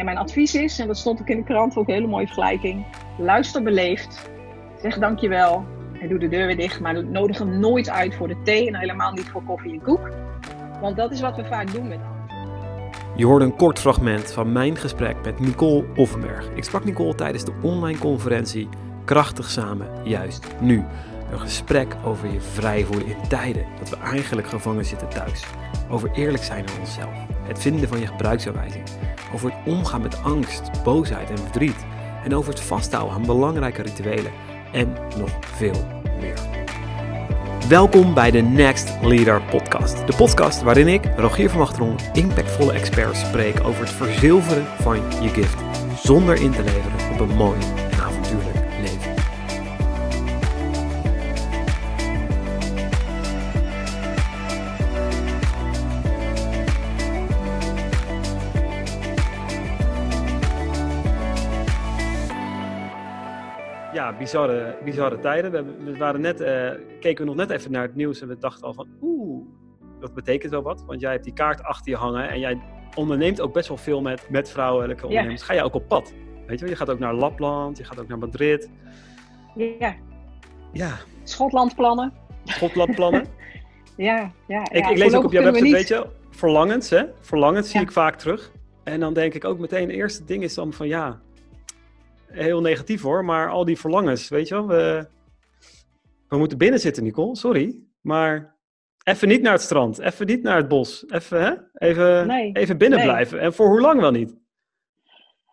En mijn advies is, en dat stond ook in de krant, ook een hele mooie vergelijking. Luister beleefd. Zeg dankjewel. En doe de deur weer dicht. Maar nodig hem nooit uit voor de thee. En helemaal niet voor koffie en koek. Want dat is wat we vaak doen met. Je hoorde een kort fragment van mijn gesprek met Nicole Offenberg. Ik sprak Nicole tijdens de online conferentie Krachtig Samen, juist nu. Een gesprek over je vrij voelen in tijden dat we eigenlijk gevangen zitten thuis. Over eerlijk zijn aan onszelf. Het vinden van je gebruiksaanwijzing. Over het omgaan met angst, boosheid en verdriet. En over het vasthouden aan belangrijke rituelen. En nog veel meer. Welkom bij de Next Leader Podcast. De podcast waarin ik, Rogier van Wachteron, impactvolle experts spreek over het verzilveren van je gift. Zonder in te leveren op een mooi bizarre, bizarre tijden. We, waren net, eh, keken we nog net even naar het nieuws en we dachten al van oeh, dat betekent wel wat. Want jij hebt die kaart achter je hangen en jij onderneemt ook best wel veel met, met vrouwelijke ondernemers. Ga je ook op pad? Weet je wel, je gaat ook naar Lapland, je gaat ook naar Madrid. Ja, Ja, Schotlandplannen. Schotlandplannen. Ja, ja. ik, ja, ik lees ook op jouw website, weet je, verlangens hè. Verlangens zie ik vaak terug. En dan denk ik ook meteen, het eerste ding is dan van ja, heel negatief hoor, maar al die verlangens, weet je wel. We, we moeten binnen zitten, Nicole, sorry. Maar even niet naar het strand, even niet naar het bos. Even, hè? even, Nee, even binnen nee. blijven. En voor hoe lang wel niet?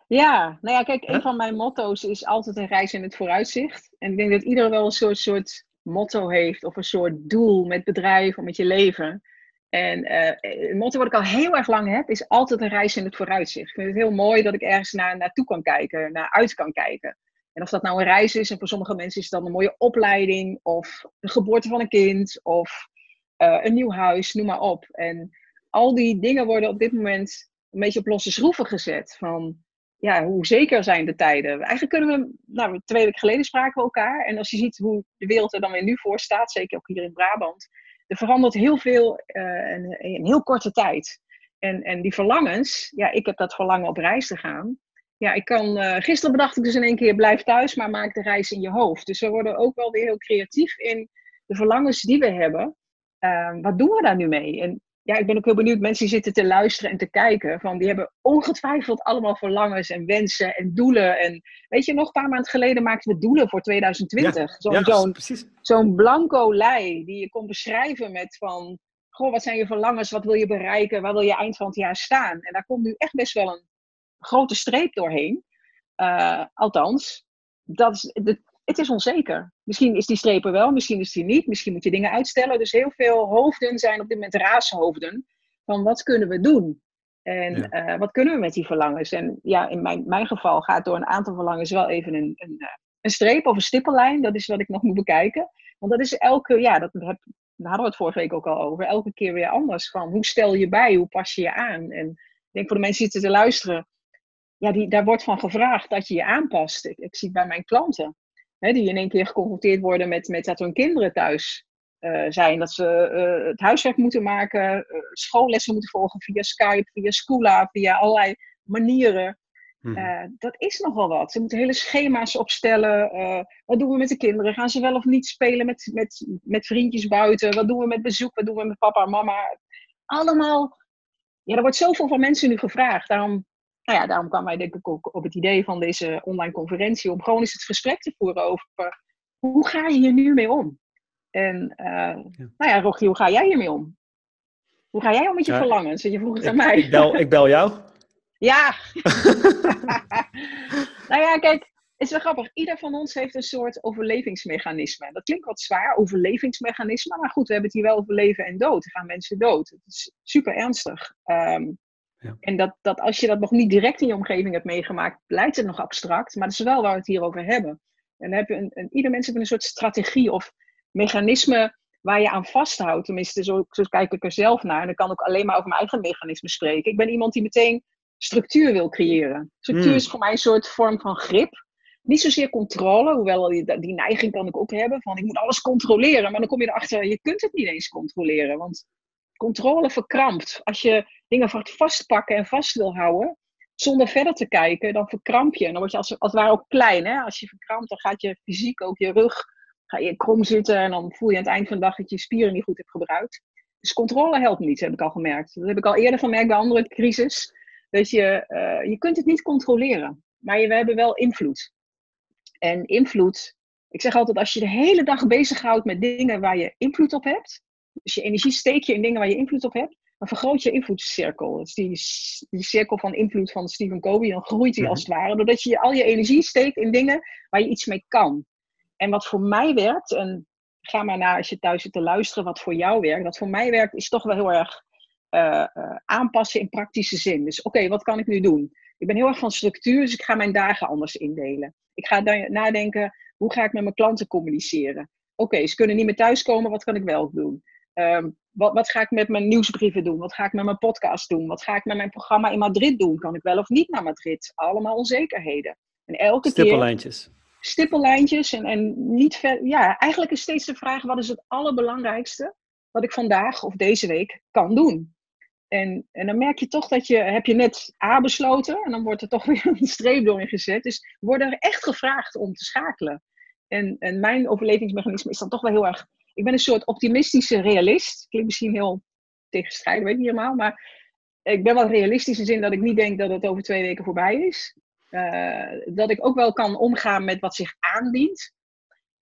Ja, nou ja, kijk, een van mijn motto's is altijd een reis in het vooruitzicht. En ik denk dat iedereen wel een soort, soort motto heeft of een soort doel met bedrijf of met je leven. En eh het motto wat ik al heel erg lang heb, is altijd een reis in het vooruitzicht. Ik vind het heel mooi dat ik ergens naar, naartoe kan kijken, naar uit kan kijken. En of dat nou een reis is, en voor sommige mensen is dat een mooie opleiding, of de geboorte van een kind, of eh, een nieuw huis, noem maar op. En al die dingen worden op dit moment een beetje op losse schroeven gezet. Van ja, hoe zeker zijn de tijden? Eigenlijk kunnen we, nou, twee weken geleden spraken we elkaar. En als je ziet hoe de wereld er dan weer nu voor staat, zeker ook hier in Brabant, er verandert heel veel eh, in, in heel korte tijd. En, en die verlangens, ja, ik heb dat verlangen op reis te gaan. Ja, ik kan, eh, gisteren bedacht ik dus in één keer, blijf thuis, maar maak de reis in je hoofd. Dus we worden ook wel weer heel creatief in de verlangens die we hebben. Eh, wat doen we daar nu mee? En ja, ik ben ook heel benieuwd. Mensen die zitten te luisteren en te kijken. Van, die hebben ongetwijfeld allemaal verlangens en wensen en doelen. En weet je, nog een paar maanden geleden maakten we doelen voor 2020. Zo'n ja, zo'n precies. zo'n blanco lei die je kon beschrijven met van... Goh, wat zijn je verlangens? Wat wil je bereiken? Waar wil je eind van het jaar staan? En daar komt nu echt best wel een grote streep doorheen. Eh, althans, dat is, de- het is onzeker. Misschien is die streep er wel, misschien is die niet. Misschien moet je dingen uitstellen. Dus heel veel hoofden zijn op dit moment raashoofden. Van wat kunnen we doen? En Ja. eh, wat kunnen we met die verlangens? En ja, in mijn, mijn geval gaat door een aantal verlangens wel even een, een, eh, een streep of een stippellijn. Dat is wat ik nog moet bekijken. Want dat is elke, ja, dat heb, daar hadden we het vorige week ook al over. Elke keer weer anders. Van hoe stel je bij? Hoe pas je je aan? En ik denk voor de mensen die zitten te luisteren. Ja, die, daar wordt van gevraagd dat je je aanpast. Ik, ik zie het bij mijn klanten. Hè, die in één keer geconfronteerd worden met, met dat hun kinderen thuis eh, zijn. Dat ze eh, het huiswerk moeten maken. eh, schoollessen moeten volgen via Skype, via Schoola, via allerlei manieren. Mhm. Dat is nogal wat. Ze moeten hele schema's opstellen. Wat doen we met de kinderen? Gaan ze wel of niet spelen met, met, met vriendjes buiten? Wat doen we met bezoek? Wat doen we met papa en mama? Allemaal. Ja, er wordt zoveel van mensen nu gevraagd. Daarom, nou ja, daarom kwamen wij denk ik ook op het idee van deze online conferentie. Om gewoon eens het gesprek te voeren over hoe ga je hier nu mee om? En eh, nou ja, Rogier, hoe ga jij hiermee om? Hoe ga jij om met je Ja, verlangens? Want je vroeg het aan mij. ik, bel, ik bel jou. Ja. nou ja, kijk, het is wel grappig. Ieder van ons heeft een soort overlevingsmechanisme. Dat klinkt wat zwaar, overlevingsmechanisme. Maar goed, we hebben het hier wel over leven en dood. Er gaan mensen dood. Het is super ernstig. Ehm, Ja. En dat, dat als je dat nog niet direct in je omgeving hebt meegemaakt, lijkt het nog abstract. Maar dat is wel waar we het hier over hebben. En dan heb je een, een, ieder mens heeft een soort strategie of mechanisme waar je aan vasthoudt. Tenminste, zo, zo kijk ik er zelf naar. En dan kan ik alleen maar over mijn eigen mechanisme spreken. Ik ben iemand die meteen structuur wil creëren. Structuur Hmm. is voor mij een soort vorm van grip. Niet zozeer controle, hoewel die, die neiging kan ik ook hebben. Van ik moet alles controleren. Maar dan kom je erachter, je kunt het niet eens controleren. Want controle verkrampt. Als je dingen vastpakken en vast wil houden, zonder verder te kijken, dan verkramp je. En dan word je als, als het ware ook klein. Hè? Als je verkrampt, dan gaat je fysiek ook je rug, ga je krom zitten. En dan voel je aan het eind van de dag dat je spieren niet goed hebt gebruikt. Dus controle helpt niet, heb ik al gemerkt. Dat heb ik al eerder gemerkt bij andere crisis. Dat je, uh, je kunt het niet controleren. Maar je, we hebben wel invloed. En invloed, ik zeg altijd, als je de hele dag bezighoudt met dingen waar je invloed op hebt. Dus je energie steek je in dingen waar je invloed op hebt dan vergroot je invloedscirkel. Is die, die cirkel van invloed van Stephen Covey. Dan groeit die als het ware. Doordat je al je energie steekt in dingen waar je iets mee kan. En wat voor mij werkt, en ga maar naar als je thuis zit te luisteren wat voor jou werkt. Wat voor mij werkt, is toch wel heel erg uh, uh, aanpassen in praktische zin. Dus oké, wat kan ik nu doen? Ik ben heel erg van structuur, dus ik ga mijn dagen anders indelen. Ik ga nadenken, hoe ga ik met mijn klanten communiceren? Oké, ze kunnen niet meer thuiskomen, wat kan ik wel doen? Um, wat, wat, ga ik met mijn nieuwsbrieven doen? Wat ga ik met mijn podcast doen? Wat ga ik met mijn programma in Madrid doen? Kan ik wel of niet naar Madrid? Allemaal onzekerheden. En elke Stippellijntjes. keer... Stippellijntjes. En, en niet ver... Ja, eigenlijk is steeds de vraag, wat is het allerbelangrijkste wat ik vandaag of deze week kan doen? En, en dan merk je toch dat je, heb je net A besloten en dan wordt er toch weer een streep doorheen gezet. Dus worden er echt gevraagd om te schakelen. En, en mijn overlevingsmechanisme is dan toch wel heel erg ik ben een soort optimistische realist. Klinkt misschien heel tegenstrijdig, weet ik niet helemaal. Maar ik ben wel realistisch in de zin dat ik niet denk dat het over twee weken voorbij is. Uh, dat ik ook wel kan omgaan met wat zich aandient.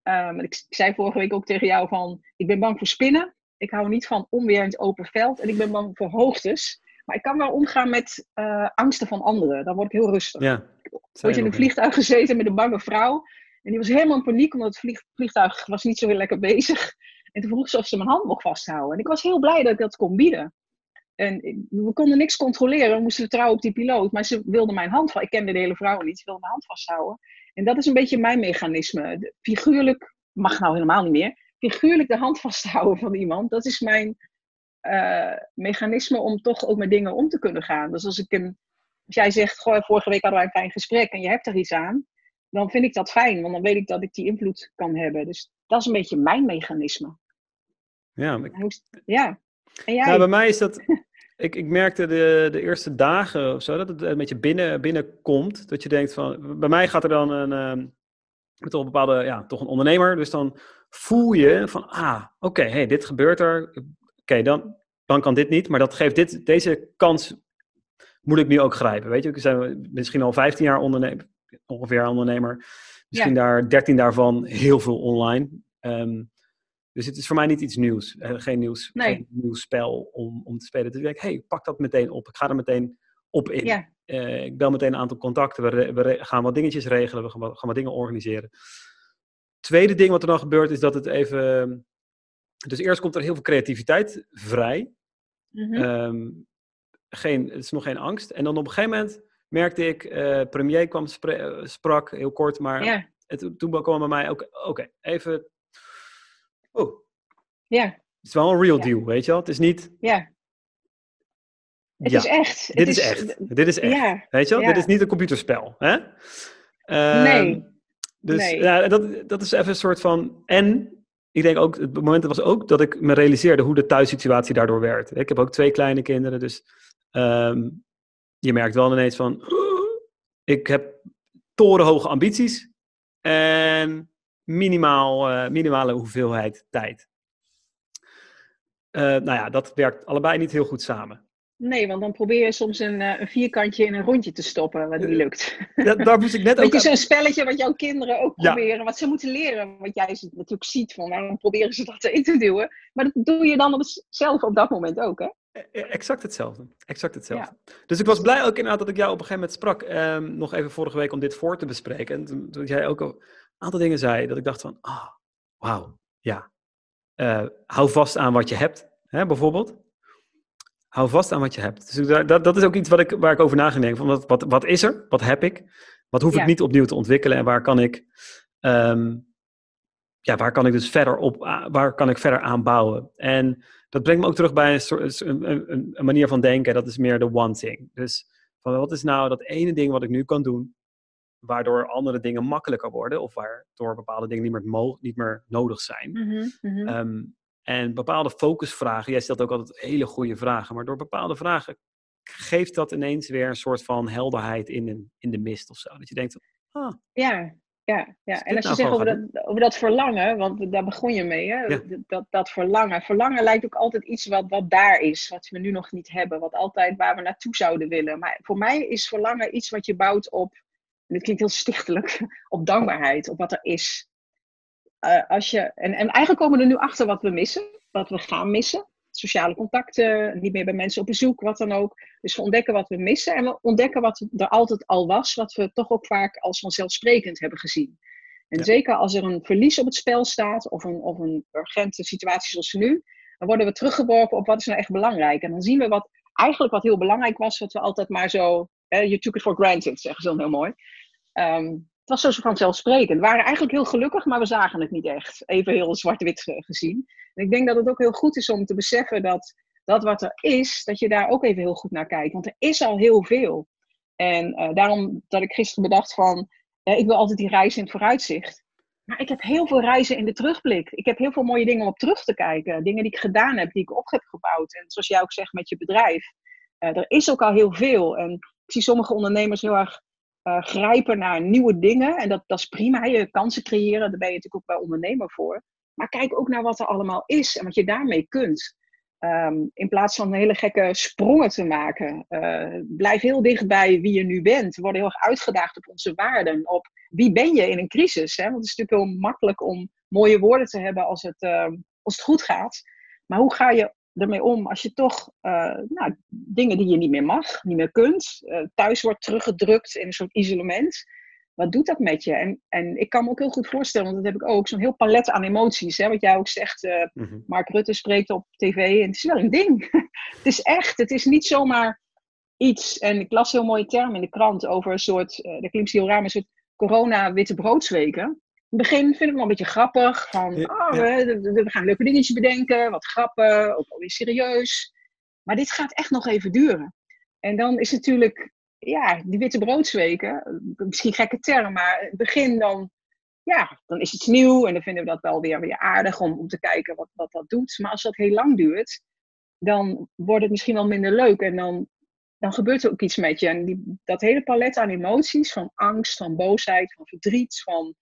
Um, ik, ik, zei vorige week ook tegen jou van, ik ben bang voor spinnen. Ik hou niet van onweer in het open veld. En ik ben bang voor hoogtes. Maar ik kan wel omgaan met uh, angsten van anderen. Dan word ik heel rustig. Ja, Word je in een vliegtuig gezeten met een bange vrouw. En die was helemaal in paniek, omdat het vliegtuig was niet zo heel lekker bezig. En toen vroeg ze of ze mijn hand mocht vasthouden. En ik was heel blij dat ik dat kon bieden. En we konden niks controleren, we moesten vertrouwen op die piloot. Maar ze wilde mijn hand vasthouden. Ik kende de hele vrouw niet, ze wilde mijn hand vasthouden. En dat is een beetje mijn mechanisme. Figuurlijk, mag nou helemaal niet meer. Figuurlijk de hand vasthouden van iemand, dat is mijn uh, mechanisme om toch ook met dingen om te kunnen gaan. Dus als ik een, als jij zegt, goh, vorige week hadden wij een fijn gesprek en je hebt er iets aan dan vind ik dat fijn, want dan weet ik dat ik die invloed kan hebben. Dus dat is een beetje mijn mechanisme. Ja, ja. En jij? Nou, bij mij is dat. ik, ik merkte de, de eerste dagen of zo dat het een beetje binnen, binnenkomt. Dat je denkt van. Bij mij gaat er dan een. Um, met een bepaalde. Ja, toch een ondernemer. Dus dan voel je van. Ah, oké, hey, dit gebeurt er. Oké, dan, dan kan dit niet. Maar dat geeft dit, deze kans. Moet ik nu ook grijpen. Weet je, ik zijn misschien al 15 jaar ondernemer ongeveer ondernemer. Misschien daar 13 daarvan heel veel online. Um, dus het is voor mij niet iets nieuws. Uh, geen, nieuws nee. geen nieuw spel om, om te spelen. Dus ik denk, hey, pak dat meteen op. Ik ga er meteen op in. Ja. Uh, ik bel meteen een aantal contacten. We, we gaan wat dingetjes regelen. We gaan wat, gaan wat dingen organiseren. Tweede ding wat er dan gebeurt is dat het even... Dus eerst komt er heel veel creativiteit vrij. Mm -hmm. geen, het is nog geen angst. En dan op een gegeven moment merkte ik, uh, premier kwam, eh, sprak heel kort, maar ja. het, toen kwam bij mij ook, oké, even, oh. Ja. Het is wel een real deal, weet je wel? Het is niet... Ja. Het is echt. Dit is, echt. Dit is echt. Ja. Weet je wel? Dit is niet een computerspel. Hè? Uh, nee. Dus nee. Ja, dat, dat is even een soort van... En ik denk ook, het moment was ook dat ik me realiseerde hoe de thuissituatie daardoor werd. Ik heb ook twee kleine kinderen, dus um, je merkt wel ineens van, ik heb torenhoge ambities en minimaal, uh, minimale hoeveelheid tijd. Uh, nou ja, dat werkt allebei niet heel goed samen. Nee, want dan probeer je soms een, uh, een vierkantje in een rondje te stoppen, wat niet lukt. Dat, daar moest ik net ook... Weet je, zo'n spelletje wat jouw kinderen ook ja. proberen, wat ze moeten leren. Wat jij natuurlijk ziet van, waarom proberen ze dat in te duwen. Maar dat doe je dan op, zelf op dat moment ook, hè? E-, e-, exact hetzelfde. Exact hetzelfde. Ja. Dus ik was blij ook inderdaad dat ik jou op een gegeven moment sprak. Um, nog even vorige week om dit voor te bespreken. En toen, toen jij ook een aantal dingen zei, dat ik dacht van, ah, oh, wauw, ja. Uh, hou vast aan wat je hebt, hè, bijvoorbeeld. Hou vast aan wat je hebt. Dus dat, dat is ook iets wat ik, waar ik over na ging denken. Van wat, wat, wat is er? Wat heb ik? Wat hoef ja. ik niet opnieuw te ontwikkelen? En waar kan ik, um, ja, waar kan ik dus verder op, waar kan ik verder aan bouwen? En dat brengt me ook terug bij een, soort, een, een, een, manier van denken. Dat is meer de one thing. Dus van wat is nou dat ene ding wat ik nu kan doen, waardoor andere dingen makkelijker worden, of waardoor bepaalde dingen niet meer, niet meer nodig zijn. Mm -hmm. Um, en bepaalde focusvragen, jij stelt ook altijd hele goede vragen, maar door bepaalde vragen geeft dat ineens weer een soort van helderheid in, een, in de mist of zo. Dat je denkt, ah. Ja, ja, ja. en als je nou zegt over dat, over dat verlangen, want daar begon je mee, hè? Dat, dat verlangen. Verlangen lijkt ook altijd iets wat, wat daar is, wat we nu nog niet hebben, wat altijd waar we naartoe zouden willen. Maar voor mij is verlangen iets wat je bouwt op, en dit klinkt heel stichtelijk, op dankbaarheid, op wat er is. Uh, als je, en, en eigenlijk komen we er nu achter wat we missen, wat we gaan missen sociale contacten, niet meer bij mensen op bezoek, wat dan ook. Dus we ontdekken wat we missen en we ontdekken wat er altijd al was, wat we toch ook vaak als vanzelfsprekend hebben gezien. En zeker als er een verlies op het spel staat, of een, of een urgente situatie zoals nu, dan worden we teruggeworpen op wat is nou echt belangrijk. En dan zien we wat eigenlijk wat heel belangrijk was, wat we altijd maar zo, eh, you took it for granted, zeggen ze dan heel mooi. Um, was zo vanzelfsprekend. We waren eigenlijk heel gelukkig, maar we zagen het niet echt. Even heel zwart-wit gezien. En ik denk dat het ook heel goed is om te beseffen dat dat wat er is, dat je daar ook even heel goed naar kijkt. Want er is al heel veel. En uh, daarom dat ik gisteren bedacht van, uh, ik wil altijd die reizen in het vooruitzicht. Maar ik heb heel veel reizen in de terugblik. Ik heb heel veel mooie dingen om op terug te kijken. Dingen die ik gedaan heb, die ik op heb gebouwd. En zoals jij ook zegt met je bedrijf. Uh, er is ook al heel veel. En ik zie sommige ondernemers heel erg grijpen naar nieuwe dingen. En dat, dat is prima. Je kansen creëren, daar ben je natuurlijk ook bij ondernemer voor. Maar kijk ook naar wat er allemaal is en wat je daarmee kunt. Ehm, in plaats van hele gekke sprongen te maken. Uh, blijf heel dicht bij wie je nu bent. We worden heel erg uitgedaagd op onze waarden. Op wie ben je in een crisis. Hè? Want het is natuurlijk heel makkelijk om mooie woorden te hebben als het, ehm, als het goed gaat. Maar hoe ga je ermee om als je toch uh, nou, dingen die je niet meer mag, niet meer kunt, uh, thuis wordt teruggedrukt in een soort isolement wat doet dat met je? En, en ik kan me ook heel goed voorstellen, want dat heb ik ook, zo'n heel palet aan emoties. Hè, wat jij ook zegt, uh, Mark Rutte spreekt op tv en het is wel een ding. het is echt, het is niet zomaar iets. En ik las heel mooie term in de krant over een soort, heel raar, een soort corona-witte broodsweken. In het begin vind ik het wel een beetje grappig. Van, oh, We, we, gaan leuke dingetjes bedenken, wat grappen, ook alweer serieus. Maar dit gaat echt nog even duren. En dan is natuurlijk ja, die witte broodsweken, misschien gekke term, maar in het begin dan, ja, dan is het nieuw en dan vinden we dat wel weer, weer aardig om, om te kijken wat, wat dat doet. Maar als dat heel lang duurt, dan wordt het misschien wel minder leuk en dan, dan gebeurt er ook iets met je. En die, dat hele palet aan emoties, van angst, van boosheid, van verdriet, van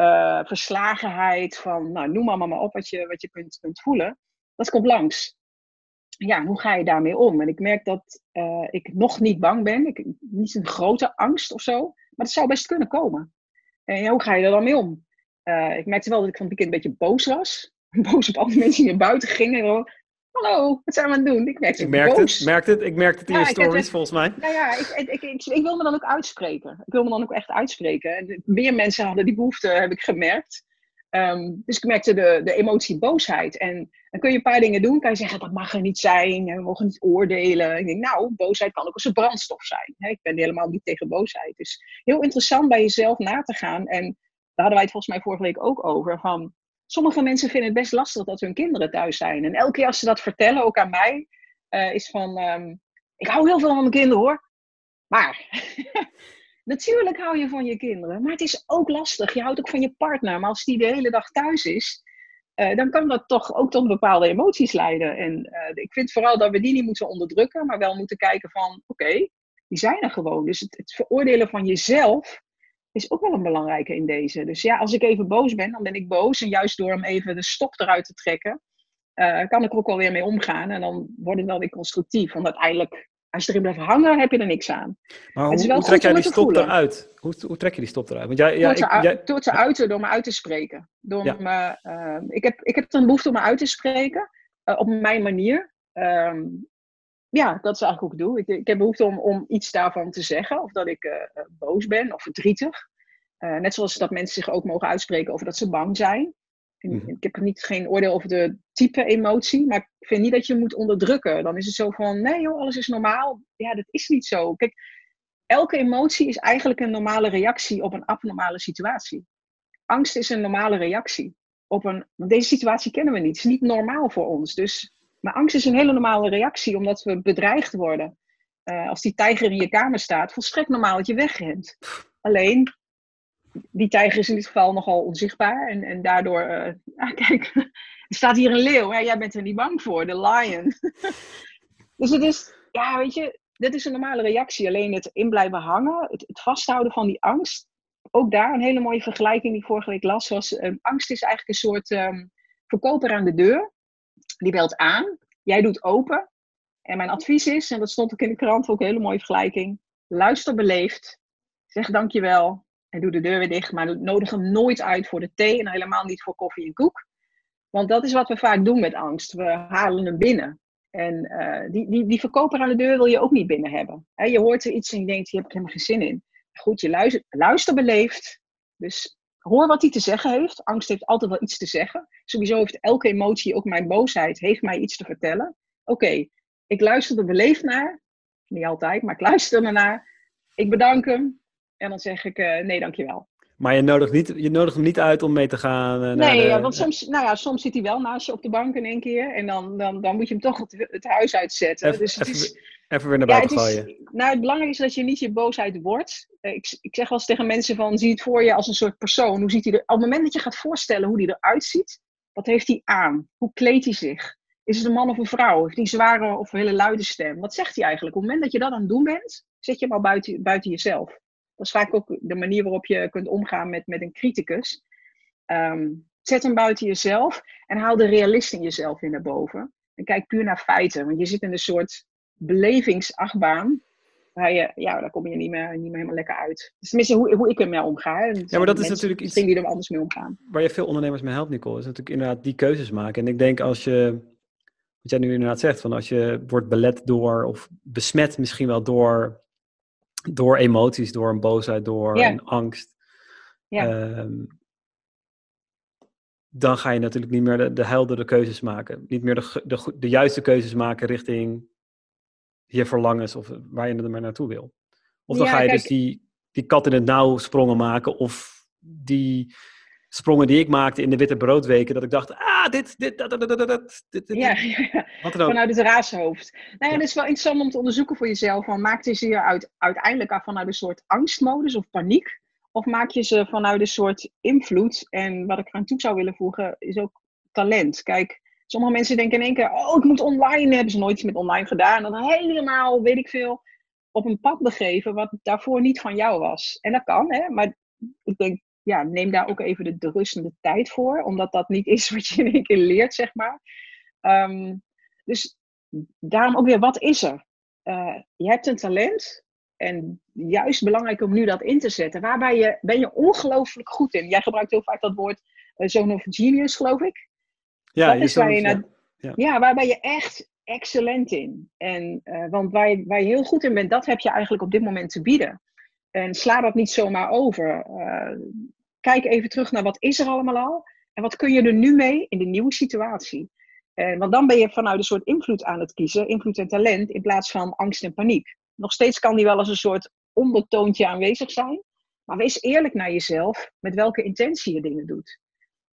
uh, verslagenheid, van, nou, noem maar, op wat je, wat je kunt, kunt voelen, dat komt langs ja, hoe ga je daarmee om? En ik merk dat uh, ik nog niet bang ben. Ik, niet een grote angst of zo. Maar het zou best kunnen komen. En hoe ga je er dan mee om? Uh, ik merkte wel dat ik van het weekend een beetje boos was. Boos op alle mensen die naar buiten gingen. Hallo, wat zijn we aan het doen? Ik merkte, ik merkte het, merkte het, ik merkte het in je stories volgens mij. Nou ja, ik, ik, ik, ik, wil me dan ook uitspreken. Ik wil me dan ook echt uitspreken. En meer mensen hadden die behoefte, heb ik gemerkt. Um, dus ik merkte de, de emotie boosheid. En dan kun je een paar dingen doen. Kan je zeggen, dat mag er niet zijn. We mogen niet oordelen. Ik denk, nou, boosheid kan ook als een brandstof zijn. Ik ben helemaal niet tegen boosheid. Dus heel interessant bij jezelf na te gaan. En daar hadden wij het volgens mij vorige week ook over. Van, sommige mensen vinden het best lastig dat hun kinderen thuis zijn. En elke keer als ze dat vertellen, ook aan mij, uh, is van... Um, ik hou heel veel van mijn kinderen hoor. Maar Natuurlijk hou je van je kinderen, maar het is ook lastig. Je houdt ook van je partner, maar als die de hele dag thuis is, uh, dan kan dat toch ook tot bepaalde emoties leiden. En uh, ik vind vooral dat we die niet moeten onderdrukken, maar wel moeten kijken van, oké, die zijn er gewoon. Dus het, het, veroordelen van jezelf is ook wel een belangrijke in deze. Dus ja, als ik even boos ben, dan ben ik boos. En juist door hem even de stok eruit te trekken, uh, kan ik er ook wel weer mee omgaan. En dan wordt het wel weer constructief. Want uiteindelijk als je erin blijft hangen, heb je er niks aan. Maar hoe, hoe trek jij die stop eruit? Hoe, hoe, trek je die stop eruit? Want jij, ja, door, te, ik, door te uiten, door me uit te spreken. Door me, uh, ik, heb, ik heb een behoefte om me uit te spreken. Uh, op mijn manier. Um, ja, dat is eigenlijk ik doe. Ik, ik heb behoefte om, om iets daarvan te zeggen. Of dat ik uh, boos ben of verdrietig. net zoals dat mensen zich ook mogen uitspreken over dat ze bang zijn. Mhm. Ik heb niet, geen oordeel over de type emotie, maar ik vind niet dat je moet onderdrukken. Dan is het zo van, nee joh, alles is normaal. Ja, dat is niet zo. Kijk, elke emotie is eigenlijk een normale reactie op een abnormale situatie. Angst is een normale reactie op een, deze situatie kennen we niet. Het is niet normaal voor ons. Dus, maar angst is een hele normale reactie, omdat we bedreigd worden. Uh, als die tijger in je kamer staat, volstrekt normaal dat je wegrent. Alleen, die tijger is in dit geval nogal onzichtbaar. En, en daardoor, uh, ah, kijk, er staat hier een leeuw. Hè? Jij bent er niet bang voor, de lion. dus het is, ja, weet je, dit is een normale reactie. Alleen het in blijven hangen, het, het vasthouden van die angst. Ook daar een hele mooie vergelijking die ik vorige week las. Was, ehm, angst is eigenlijk een soort ehm, verkoper aan de deur. Die belt aan. Jij doet open. En mijn advies is, en dat stond ook in de krant, ook een hele mooie vergelijking. Luister beleefd. Zeg dankjewel. En doe de deur weer dicht. Maar nodig hem nooit uit voor de thee. En helemaal niet voor koffie en koek. Want dat is wat we vaak doen met angst. We halen hem binnen. En uh, die, die, die verkoper aan de deur wil je ook niet binnen hebben. je hoort er iets en je denkt, hier heb ik helemaal geen zin in. Goed, je luister, luister beleefd. Dus hoor wat hij te zeggen heeft. Angst heeft altijd wel iets te zeggen. Sowieso heeft elke emotie, ook mijn boosheid, heeft mij iets te vertellen. Oké, ik luister er beleefd naar. Niet altijd, maar ik luister ernaar. Ik bedank hem. En dan zeg ik, uh, nee, dankjewel. Maar je nodigt, niet, je nodigt hem niet uit om mee te gaan? Uh, nee, ja, want soms, nou ja, soms zit hij wel naast je op de bank in één keer. En dan, dan, dan moet je hem toch het, het huis uitzetten. Even, dus het even, is, even weer naar buiten ja, gooien. nou, het belangrijkste is dat je niet je boosheid wordt. Eh, ik, ik zeg wel eens tegen mensen van, zie het voor je als een soort persoon. Hoe ziet hij er, op het moment dat je gaat voorstellen hoe hij eruit ziet, wat heeft hij aan? Hoe kleedt hij zich? Is het een man of een vrouw? Heeft hij een zware of een hele luide stem? Wat zegt hij eigenlijk? Op het moment dat je dat aan het doen bent, zet je hem al buiten, buiten jezelf. Dat is vaak ook de manier waarop je kunt omgaan met, met een criticus. Ehm, zet hem buiten jezelf en haal de realist in jezelf weer naar boven. En kijk puur naar feiten, want je zit in een soort belevingsachtbaan. Waar je, ja, daar kom je niet meer, niet meer helemaal lekker uit. Dus tenminste, hoe, hoe ik ermee omga. ja, maar dat is natuurlijk iets. die er anders mee omgaan. Waar je veel ondernemers mee helpt, Nicole, is natuurlijk inderdaad die keuzes maken. En ik denk als je, wat jij nu inderdaad zegt, van als je wordt belet door, of besmet misschien wel door door emoties, door een boosheid, door een angst. Ja. Ehm, dan ga je natuurlijk niet meer de, de heldere keuzes maken. Niet meer de, de, de juiste keuzes maken richting je verlangens of waar je er maar naartoe wil. Of dan ga je dus die, die kat in het nauw sprongen maken of die sprongen die ik maakte in de witte broodweken, dat ik dacht, ah, dit, dit, dat, dat, dat, dat, dit, Ja, ja. vanuit het raashoofd. Nou ja, ja, het is wel interessant om te onderzoeken voor jezelf. Van, maakt je ze uit, uiteindelijk vanuit een soort angstmodus of paniek? Of maak je ze vanuit een soort invloed? En wat ik aan toe zou willen voegen, is ook talent. Kijk, sommige mensen denken in één keer, oh, ik moet online, hebben ze nooit iets met online gedaan. En dan helemaal, weet ik veel, op een pad begeven wat daarvoor niet van jou was. En dat kan, hè, maar ik denk ja, neem daar ook even de, de rustende tijd voor, omdat dat niet is wat je in één keer leert, zeg maar. Ehm, dus daarom ook weer, wat is er? Uh, je hebt een talent en juist belangrijk om nu dat in te zetten. Waarbij je, ben je ongelooflijk goed in? Jij gebruikt heel vaak dat woord uh, zone of genius, geloof ik. Ja, dat is waar je ja. ja, waar ben je echt excellent in. En, uh, want waar je, waar je heel goed in bent, dat heb je eigenlijk op dit moment te bieden. En sla dat niet zomaar over. Uh, kijk even terug naar wat is er allemaal al. En wat kun je er nu mee in de nieuwe situatie. Uh, want dan ben je vanuit een soort invloed aan het kiezen. Invloed en talent in plaats van angst en paniek. Nog steeds kan die wel als een soort ondertoontje aanwezig zijn. Maar wees eerlijk naar jezelf met welke intentie je dingen doet.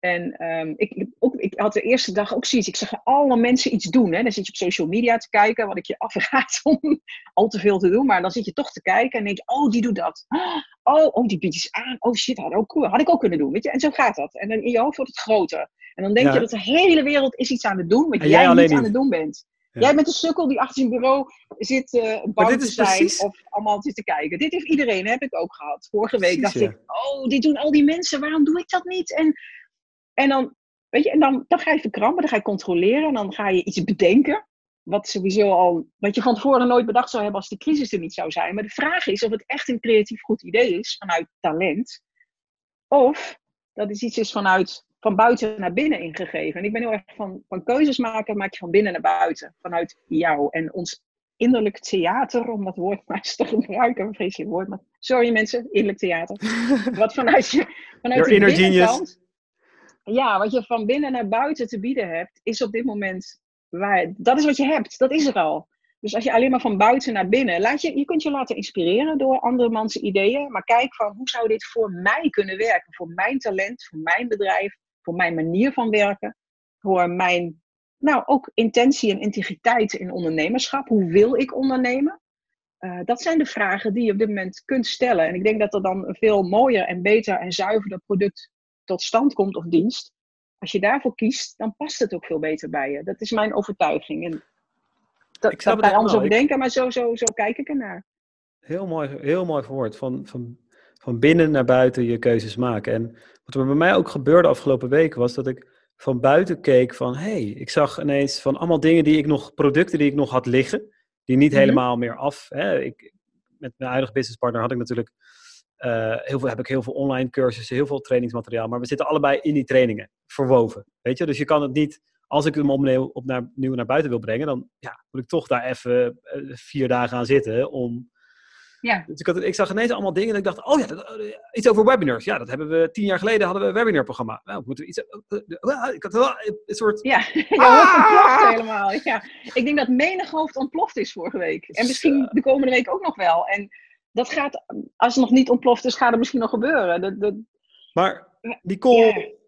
En um, ik, ook, ik had de eerste dag ook zoiets. Ik zag alle mensen iets doen. Hè. Dan zit je op social media te kijken, wat ik je afraad om al te veel te doen. Maar dan zit je toch te kijken en denk je, oh, die doet dat. Oh, oh die biedt iets aan. Oh shit, had, ook, had ik ook kunnen doen. Weet je? En zo gaat dat. En dan in je hoofd wordt het groter. En dan denk je dat de hele wereld is iets aan het doen, maar jij, jij niet aan het doen bent. Jij bent een sukkel die achter zijn bureau zit uh, bang te zijn precies... of allemaal zit te kijken. Dit heeft iedereen, heb ik ook gehad. Vorige week dacht ik, oh, dit doen al die mensen, waarom doe ik dat niet? En en dan, weet je, en dan, dan ga je verkrampen, dan ga je controleren en dan ga je iets bedenken. Wat sowieso al, wat je van tevoren nooit bedacht zou hebben als de crisis er niet zou zijn. Maar de vraag is of het echt een creatief goed idee is vanuit talent. Of dat is iets is vanuit, van buiten naar binnen ingegeven. En ik ben heel erg van, van keuzes maken, maak je van binnen naar buiten. Vanuit jou en ons innerlijk theater, om dat woord maar eens te gebruiken. Een vreselijk woord, maar sorry mensen, innerlijk theater. Wat vanuit je, vanuit de binnenkant, ja, wat je van binnen naar buiten te bieden hebt, is op dit moment waar. Dat is wat je hebt, dat is er al. Dus als je alleen maar van buiten naar binnen, laat je, je kunt je laten inspireren door andere mensen ideeën, maar kijk van hoe zou dit voor mij kunnen werken, voor mijn talent, voor mijn bedrijf, voor mijn manier van werken, voor mijn, nou ook intentie en integriteit in ondernemerschap. Hoe wil ik ondernemen? Uh, dat zijn de vragen die je op dit moment kunt stellen. En ik denk dat er dan een veel mooier en beter en zuiverder product tot stand komt of dienst, als je daarvoor kiest, dan past het ook veel beter bij je. Dat is mijn overtuiging. En dat, ik dat daar anders over denken, maar zo, zo, zo kijk ik ernaar. Heel mooi, heel mooi verwoord. Van, van, van binnen naar buiten je keuzes maken. En wat er bij mij ook gebeurde afgelopen weken was dat ik van buiten keek van, hé, hey, ik zag ineens van allemaal dingen die ik nog, producten die ik nog had liggen, die niet mhm. helemaal meer af. Hè. Ik, met mijn huidige businesspartner had ik natuurlijk uh, heel veel, heb ik heel veel online cursussen, heel veel trainingsmateriaal, maar we zitten allebei in die trainingen verwoven. Weet je, dus je kan het niet, als ik hem opnieuw, op naar, nieuw naar buiten wil brengen, dan ja, moet ik toch daar even eh, vier dagen aan zitten om ja. Dus ik, had, ik zag ineens allemaal dingen en ik dacht, oh ja, eh, iets over webinars. Ja, dat hebben we tien jaar geleden hadden we een webinarprogramma. Nou, moeten we iets... Uh, ik had wel een soort... Ja, je ontploft helemaal. Ja. Ik denk dat menig hoofd ontploft is vorige week. En misschien de komende week ook nog wel. En dat gaat, als het nog niet ontploft is, gaat het misschien nog gebeuren. Dat, dat... Maar Nicole,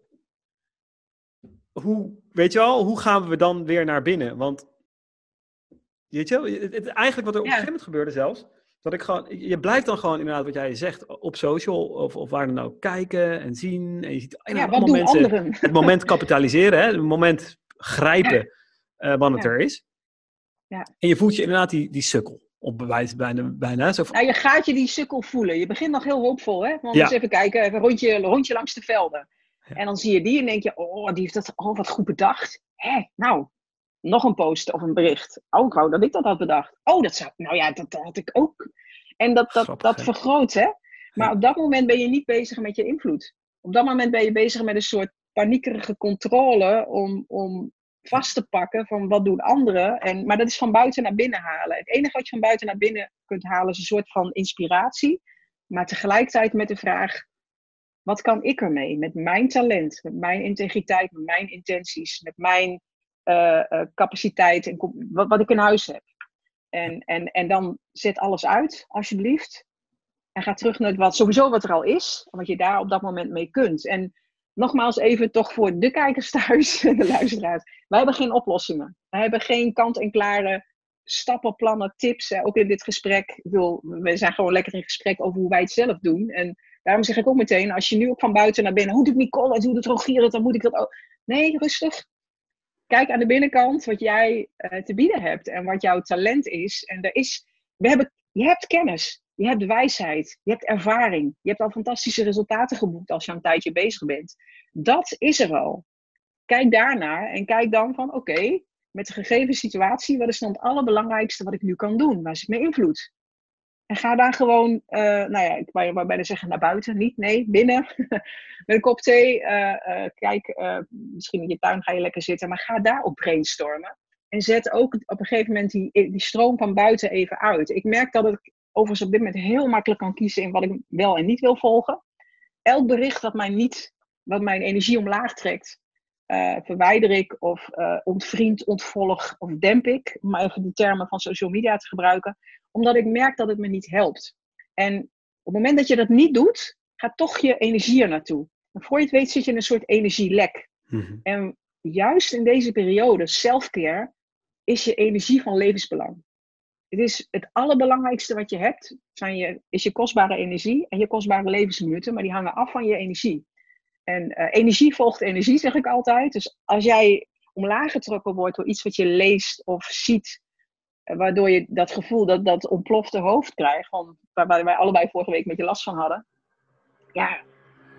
hoe, weet je wel, hoe gaan we dan weer naar binnen? Want, weet je wel, het, eigenlijk wat er op een gegeven moment gebeurde zelfs, dat ik gewoon, je blijft dan gewoon inderdaad wat jij zegt op social of, of waar dan ook kijken en zien. En je ziet ja, wat doen mensen anderen? het moment kapitaliseren, hè, het moment grijpen uh, wanneer het er is. Ja. En je voelt je inderdaad die, die sukkel. Op bewijs bijna. bijna zo je gaat je die sukkel voelen. Je begint nog heel hoopvol, hè? Want eens even kijken, even een rondje, rondje langs de velden. En dan zie je die en denk je, oh, die heeft dat oh, wat goed bedacht. Hé, nou, nog een post of een bericht. Oh, ik wou dat ik dat had bedacht. Oh, dat zou, nou ja, dat, had ik ook. En dat, dat, dat vergroot, hè. Maar op dat moment ben je niet bezig met je invloed. Op dat moment ben je bezig met een soort paniekerige controle om, om vast te pakken van wat doen anderen. En, maar dat is van buiten naar binnen halen. Het enige wat je van buiten naar binnen kunt halen is een soort van inspiratie. Maar tegelijkertijd met de vraag, wat kan ik ermee? Met mijn talent, met mijn integriteit, met mijn intenties, met mijn uh, capaciteit en wat, wat ik in huis heb. En, en, en dan zet alles uit, alsjeblieft. En ga terug naar wat, sowieso wat er al is, wat je daar op dat moment mee kunt. En nogmaals even toch voor de kijkers thuis en de luisteraars. Wij hebben geen oplossingen. Wij hebben geen kant-en-klare stappenplannen, tips. Ook in dit gesprek. We zijn gewoon lekker in gesprek over hoe wij het zelf doen. En daarom zeg ik ook meteen, als je nu ook van buiten naar binnen, hoe doet Nicole het, hoe doet Rogier het, dan moet ik dat ook. Nee, rustig kijk aan de binnenkant wat jij uh, te bieden hebt en wat jouw talent is. En er is, we hebben, je hebt kennis, je hebt wijsheid, je hebt ervaring. Je hebt al fantastische resultaten geboekt als je een tijdje bezig bent. Dat is er al. Kijk daarnaar en kijk dan van oké, met de gegeven situatie, wat is dan het allerbelangrijkste wat ik nu kan doen? Waar zit mijn invloed? En ga daar gewoon, uh, nou ja, ik wou bijna zeggen naar buiten, niet, nee, binnen. Met een kop thee. Uh, uh, kijk, misschien in je tuin ga je lekker zitten, maar ga daar op brainstormen. En zet ook op een gegeven moment die, die stroom van buiten even uit. Ik merk dat ik overigens op dit moment heel makkelijk kan kiezen in wat ik wel en niet wil volgen. Elk bericht wat mij niet, wat mijn energie omlaag trekt, verwijder ik of ontvriend, ontvolg of demp ik. Om maar even de termen van social media te gebruiken omdat ik merk dat het me niet helpt. En op het moment dat je dat niet doet, gaat toch je energie er naartoe. En voor je het weet zit je in een soort energielek. Mm En juist in deze periode, selfcare, is je energie van levensbelang. Het is het allerbelangrijkste wat je hebt, zijn je, is je kostbare energie en je kostbare levensminuten, maar die hangen af van je energie. En uh, energie volgt energie, zeg ik altijd. Dus als jij omlaag getrokken wordt door iets wat je leest of ziet, waardoor je dat gevoel, dat, dat ontplofte hoofd krijgt, van, waar wij allebei vorige week met je last van hadden. Ja,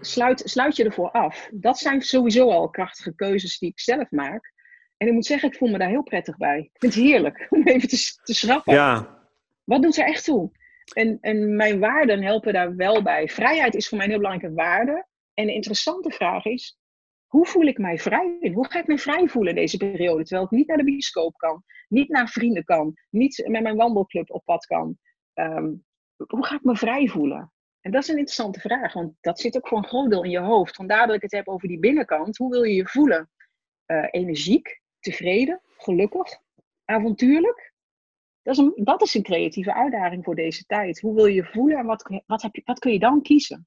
sluit, sluit je ervoor af. Dat zijn sowieso al krachtige keuzes die ik zelf maak. En ik moet zeggen, ik voel me daar heel prettig bij. Ik vind het heerlijk om even te, te schrappen. Ja. Wat doet er echt toe? En, en mijn waarden helpen daar wel bij. Vrijheid is voor mij een heel belangrijke waarde. En de interessante vraag is, hoe voel ik mij vrij? Hoe ga ik me vrij voelen deze periode? Terwijl ik niet naar de bioscoop kan, niet naar vrienden kan, niet met mijn wandelclub op pad kan. Ehm, hoe ga ik me vrij voelen? En dat is een interessante vraag, want dat zit ook voor een groot deel in je hoofd. Vandaar dat ik het heb over die binnenkant. Hoe wil je je voelen? Uh, energiek, tevreden, gelukkig, avontuurlijk? Dat is, een, dat is een creatieve uitdaging voor deze tijd. Hoe wil je je voelen en wat, wat, heb je, wat kun je dan kiezen?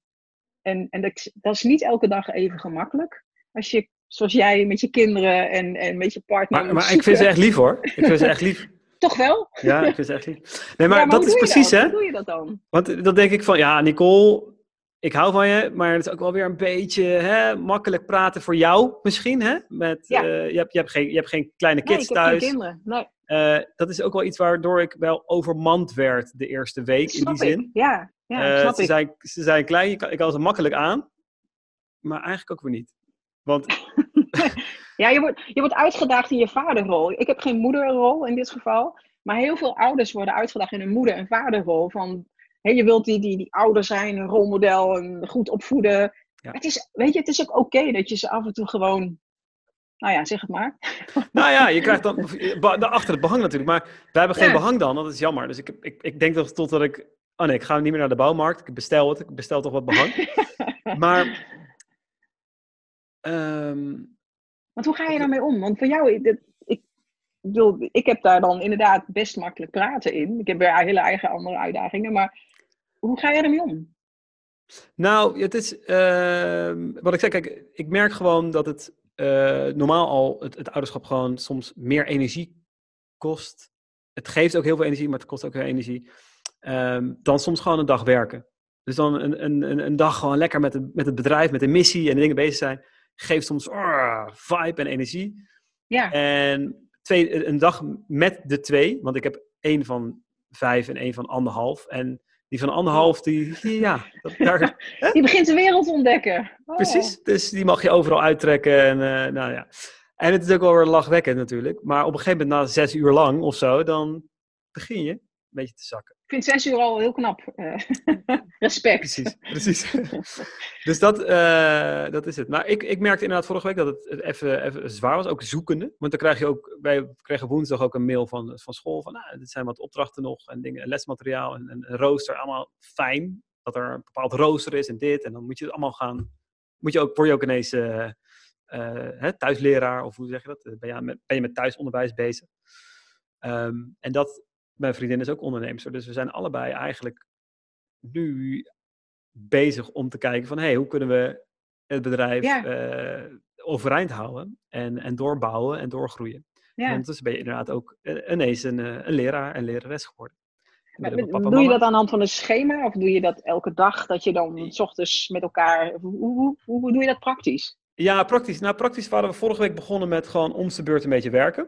En, en dat, dat is niet elke dag even gemakkelijk. Als je, zoals jij, met je kinderen en, en met je partner. Maar, maar ik vind ze echt lief hoor. Ik vind ze echt lief. Toch wel? Ja, ik vind ze echt lief. Nee, maar, dat is precies hè. Hoe doe je dat dan? Want dan denk ik van, ja, Nicole, ik hou van je, maar het is ook wel weer een beetje hè, makkelijk praten voor jou misschien. Hè? Met, Ja. eh, je, hebt, je, hebt geen, je hebt geen kleine Nee, kids ik heb thuis. geen kinderen. Nee, Eh, dat is ook wel iets waardoor ik wel overmand werd de eerste week in die zin. ik. Ja, ja Eh, snap ze, ik. Zijn, ze zijn klein, kan, ik kan ze makkelijk aan, maar eigenlijk ook weer niet. Want Ja, je wordt, je wordt uitgedaagd in je vaderrol. Ik heb geen moederrol in dit geval. Maar heel veel ouders worden uitgedaagd in hun moeder- en vaderrol. Van, hé, je wilt die, die, die ouder zijn, een rolmodel, een goed opvoeden. Ja. Het is, weet je, het is ook oké dat je ze af en toe gewoon... Nou ja, zeg het maar. Nou ja, je krijgt dan achter het behang natuurlijk. Maar wij hebben geen Ja. behang dan, dat is jammer. Dus ik, ik, ik denk toch totdat ik... Oh nee, ik ga niet meer naar de bouwmarkt. Ik bestel het. Ik bestel toch wat behang. maar... ehm, Want hoe ga je daarmee om? Want voor jou, dit, ik, bedoel, ik heb daar dan inderdaad best makkelijk praten in. Ik heb weer hele eigen andere uitdagingen. Maar hoe ga je ermee om? nou, het is... ehm, wat ik zeg, kijk, ik merk gewoon dat het eh, normaal al... Het, het ouderschap gewoon soms meer energie kost. Het geeft ook heel veel energie, maar het kost ook heel veel energie. ehm, dan soms gewoon een dag werken. Dus dan een, een, een, dag gewoon lekker met, het met het bedrijf, met de missie en de dingen bezig zijn. Geeft soms ah, vibe en energie. Ja, En twee, een dag met de twee, want ik heb één van vijf en één van anderhalf. En die van anderhalf, die, ja, dat, daar, je begint de wereld te ontdekken. Oh. precies. Dus die mag je overal uittrekken. En, eh, nou ja. en het is ook wel weer lachwekkend natuurlijk. Maar op een gegeven moment, na zes uur lang of zo, dan begin je een beetje te zakken. Vind zes uur al heel knap. Eh, respect. Precies, precies. dus dat, eh, dat is het. Maar ik, ik merkte inderdaad vorige week dat het even, even zwaar was, ook zoekende. Want dan krijg je ook, wij kregen woensdag ook een mail van, van school van, nou, dit zijn wat opdrachten nog en dingen, lesmateriaal en, en een rooster, allemaal fijn. Dat er een bepaald rooster is en dit. En dan moet je het allemaal gaan, moet je ook, word je ook ineens eh, hè, thuisleraar, of hoe zeg je dat? Ben je, met, ben je met thuisonderwijs bezig? Ehm, en dat, mijn vriendin is ook onderneemster, dus we zijn allebei eigenlijk nu bezig om te kijken van, hey, hoe kunnen we het bedrijf Ja. eh, overeind houden en, en doorbouwen en doorgroeien. En Ja. ondertussen ben je inderdaad ook eh, ineens een, eh, een leraar en lerares geworden. En Maar doe je dat aan de hand van een schema? Of doe je dat elke dag? Dat je dan s ochtends met elkaar... Hoe, hoe, hoe, hoe doe je dat praktisch? Ja, praktisch. Nou, praktisch waren we vorige week begonnen met gewoon om de beurt een beetje werken.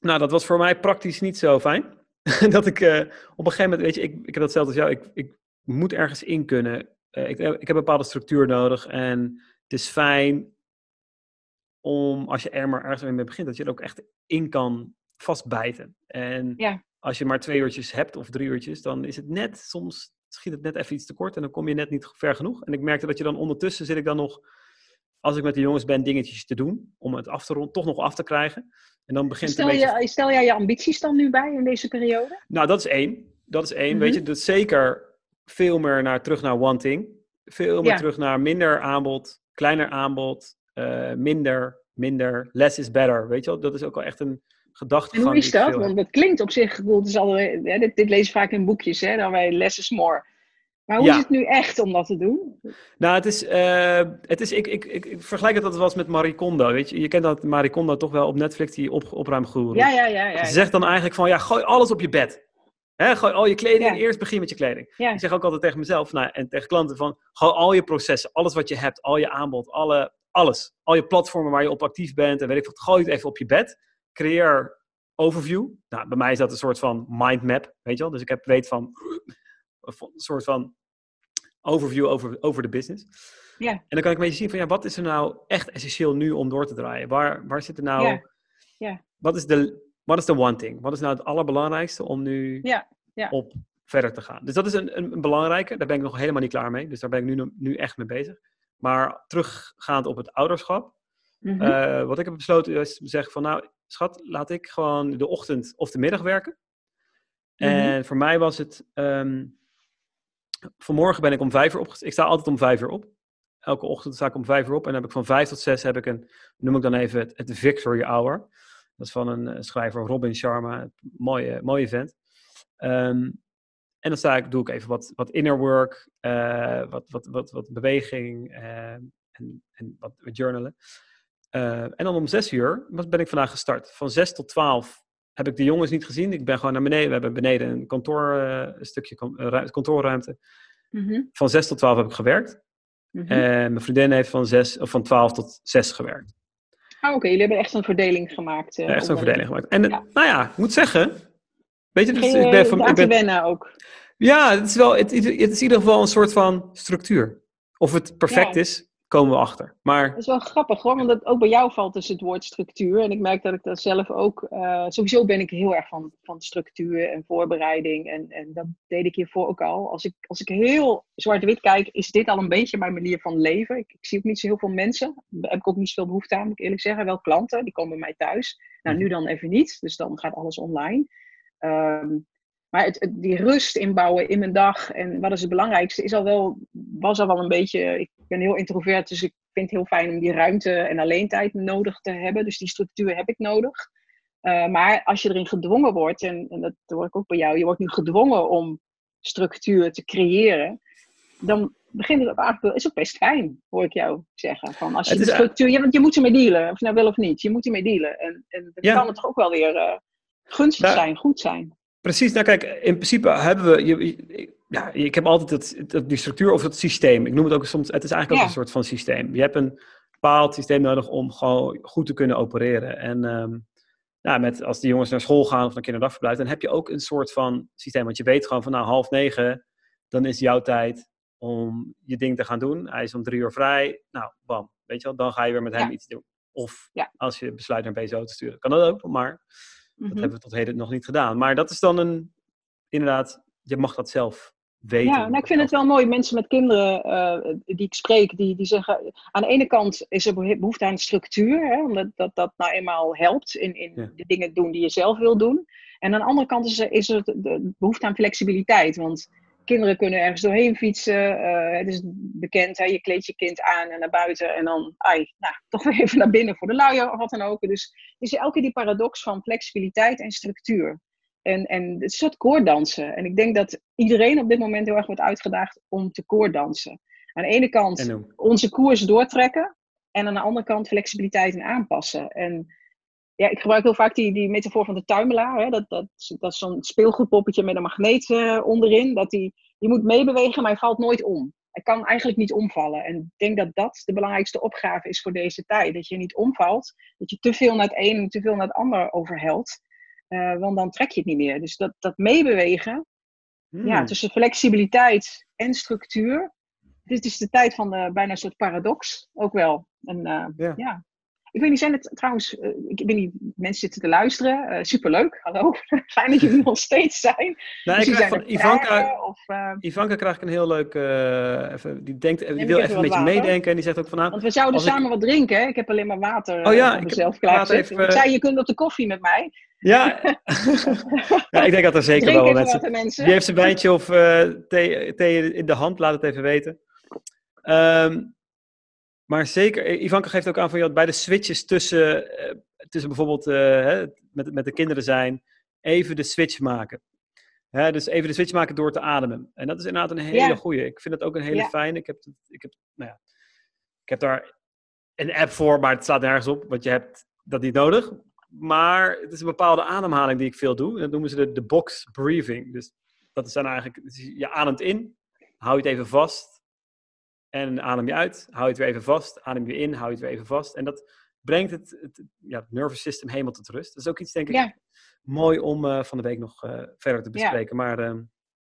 Nou, dat was voor mij praktisch niet zo fijn. dat ik eh, op een gegeven moment, weet je, ik, ik heb dat zelf als jou, ik, ik moet ergens in kunnen. Eh, ik, ik heb een bepaalde structuur nodig en het is fijn om, als je er maar ergens mee begint, dat je er ook echt in kan vastbijten. En Ja. als je maar twee uurtjes hebt of drie uurtjes, dan is het net, soms schiet het net even iets te kort en dan kom je net niet ver genoeg. En ik merkte dat je dan ondertussen zit ik dan nog, als ik met de jongens ben, dingetjes te doen om het af te ronden, toch nog af te krijgen. En dan begint Stel, een beetje... je, stel jij je ambities dan nu bij in deze periode? Nou, dat is één. Dat is één. Mhm. Weet je, dat zeker veel meer naar, terug naar one thing. Veel meer Ja. terug naar minder aanbod, kleiner aanbod, eh, minder, minder, less is better. Weet je wel, dat is ook wel echt een gedachte En hoe is dat? Want dat klinkt op zich, bedoel, het is al, hè, dit, dit lees je vaak in boekjes, hè, dan wij less is more. Maar hoe Ja. is het nu echt om dat te doen? Nou, het is, eh, het is ik, ik, ik, ik vergelijk het altijd wel eens met Marie Kondo. Weet je, je kent dat Marie Kondo toch wel op Netflix, die op, opruimgoeroe. Ja, ja, ja. ja, Ze zegt dan eigenlijk van, ja, gooi alles op je bed. Hè, gooi al je kleding, Ja. eerst begin met je kleding. Ja. Ik zeg ook altijd tegen mezelf nou, en tegen klanten van, gooi al je processen, alles wat je hebt, al je aanbod, alle, alles. Al je platformen waar je op actief bent en weet ik wat, gooi het even op je bed. Creëer overview. Nou, bij mij is dat een soort van mindmap, weet je wel. Dus ik heb, weet van, een soort van overview over, over de business. Ja. En dan kan ik een beetje zien van, ja, wat is er nou echt essentieel nu om door te draaien? Waar, waar zit er nou, Ja. Ja. wat is de, wat is de one thing? Wat is nou het allerbelangrijkste om nu Ja, ja. op verder te gaan? Dus dat is een, een, belangrijke. Daar ben ik nog helemaal niet klaar mee. Dus daar ben ik nu, nu echt mee bezig. Maar teruggaand op het ouderschap. Mhm. eh, wat ik heb besloten is zeggen van nou, schat, laat ik gewoon de ochtend of de middag werken. Mhm. En voor mij was het, ehm, vanmorgen ben ik om vijf uur opgestaan. Ik sta altijd om vijf uur op. Elke ochtend sta ik om vijf uur op. En dan heb ik van vijf tot zes heb ik een, noem ik dan even het, Victory Hour. Dat is van een eh, schrijver, Robin Sharma. Mooie, mooie vent. Ehm, en dan sta ik, doe ik even wat, wat inner work, eh, wat, wat, wat, wat beweging eh, en, en wat, journalen. En dan om zes uur ben ik vandaag gestart. Van zes tot twaalf heb ik de jongens niet gezien. Ik ben gewoon naar beneden. We hebben beneden een kantoor, eh, een stukje kan- eh, ru- kantoorruimte. Mhm. Van 6 tot 12 heb ik gewerkt. Mhm. En mijn vriendin heeft van, 6, of van 12 tot 6 gewerkt. Ah, oké. Jullie hebben echt een verdeling gemaakt. Uh, echt een verdeling gemaakt. En nou ja, ik moet zeggen... Weet je, dus, ik ben van... Ik ben, wennen ook. Ja, het is, wel, het, het, is in ieder geval een soort van structuur. Of het perfect is, komen we achter. Maar... Dat is wel grappig hoor, want dat, ook bij jou valt dus het woord structuur. En ik merk dat ik dat zelf ook, uh, sowieso ben ik heel erg van, van structuur en voorbereiding. En, en dat deed ik hiervoor ook al. Als ik, als ik heel zwart-wit kijk, is dit al een beetje mijn manier van leven. Ik, ik, zie ook niet zo heel veel mensen. Daar heb ik ook niet zoveel behoefte aan, moet ik eerlijk zeggen. Wel klanten, die komen bij mij thuis. Nou, nu dan even niet, dus dan gaat alles online. Um, maar het, die rust inbouwen in mijn dag en wat is het belangrijkste, is al wel, was al wel een beetje. Ik ben heel introvert, dus ik vind het heel fijn om die ruimte en alleen tijd nodig te hebben. Dus die structuur heb ik nodig. Uh, maar als je erin gedwongen wordt, en, en dat hoor ik ook bij jou, je wordt nu gedwongen om structuur te creëren, dan begint het op eigenlijk, is ook best fijn, hoor ik jou zeggen. Van als je de structuur, je, je moet ermee dealen, of je nou wil of niet, je moet ermee dealen. En, en dan kan het toch ook wel weer uh, gunstig nou, zijn, goed zijn. Precies, nou kijk, in principe hebben we, je, ja, ik heb altijd het, die structuur of het systeem. Ik noem het ook soms, het is eigenlijk ook een soort van systeem. Je hebt een bepaald systeem nodig om gewoon goed te kunnen opereren. En um, nou, met, als die jongens naar school gaan of naar kinderdagverblijf, dan heb je ook een soort van systeem. Want je weet gewoon van nou half negen, dan is jouw tijd om je ding te gaan doen. Hij is om drie uur vrij. Nou, bam, weet je wel, dan ga je weer met hem iets doen. Of als je besluit naar BSO te sturen, kan dat ook, maar dat mhm. hebben we tot heden nog niet gedaan. Maar dat is dan een, inderdaad, je mag dat zelf weten. Ja, nou, ik vind het wel mooi. Mensen met kinderen uh, die ik spreek, die, die zeggen... Aan de ene kant is er behoefte aan structuur. Hè, omdat dat, dat nou eenmaal helpt in, in de dingen doen die je zelf wil doen. En aan de andere kant is er, is er de behoefte aan flexibiliteit. Want kinderen kunnen ergens doorheen fietsen. Uh, het is bekend, hè, je kleedt je kind aan en naar buiten en dan ai, nou, toch weer even naar binnen voor de luier of wat dan ook. Dus is elke keer die paradox van flexibiliteit en structuur. En, en het is een soort koordansen. En ik denk dat iedereen op dit moment heel erg wordt uitgedaagd om te koordansen. Aan de ene kant onze koers doortrekken en aan de andere kant flexibiliteit en aanpassen. En ja, ik gebruik heel vaak die, die metafoor van de tuimelaar. Hè? Dat, dat, dat is zo'n speelgoedpoppetje met een magneet uh, onderin. Dat die, die moet meebewegen, maar hij valt nooit om. Hij kan eigenlijk niet omvallen. En ik denk dat dat de belangrijkste opgave is voor deze tijd. Dat je niet omvalt, dat je te veel naar het een en te veel naar het ander overhelt. Uh, want dan trek je het niet meer. Dus dat, dat meebewegen, ja, hmm. tussen flexibiliteit en structuur. Dit is de tijd van de, bijna een soort paradox, ook wel. En, uh, ja. Ik weet niet, zijn het trouwens, uh, ik weet niet, mensen zitten te luisteren. Uh, superleuk, hallo. Fijn dat jullie nog steeds zijn. Nou, ik krijg van Ivanka, of, uh... Ivanka krijg ik een heel leuk, even, die, denkt, die wil even een beetje meedenken en die zegt ook van nou... Want we zouden samen wat drinken, ik heb alleen maar water oh, ja, ik mezelf klaargezet. Ik zei, je kunt op de koffie met mij. Ja. ja, ik denk dat er zeker wel mensen... mensen. Die heeft zijn wijntje of thee, thee, in de hand, laat het even weten. Um, maar zeker, Ivanka geeft ook aan van, ja, bij de switches tussen, uh, tussen bijvoorbeeld hè, met, met de kinderen zijn, even de switch maken. Hè, dus even de switch maken door te ademen. En dat is inderdaad een hele goede. Ik vind het ook een hele fijne. Ik heb, ik, heb, nou ja, ik heb daar een app voor, maar het staat nergens op, want je hebt dat niet nodig. Maar het is een bepaalde ademhaling die ik veel doe. dat noemen ze de, de box breathing. Dus dat is dan eigenlijk, je ademt in, hou je het even vast en adem je uit, hou je het weer even vast. Adem je in, hou je het weer even vast. En dat brengt het, het, ja, het nervous system helemaal tot rust. Dat is ook iets, denk ik, mooi om uh, van de week nog uh, verder te bespreken. Ja. Maar, uh,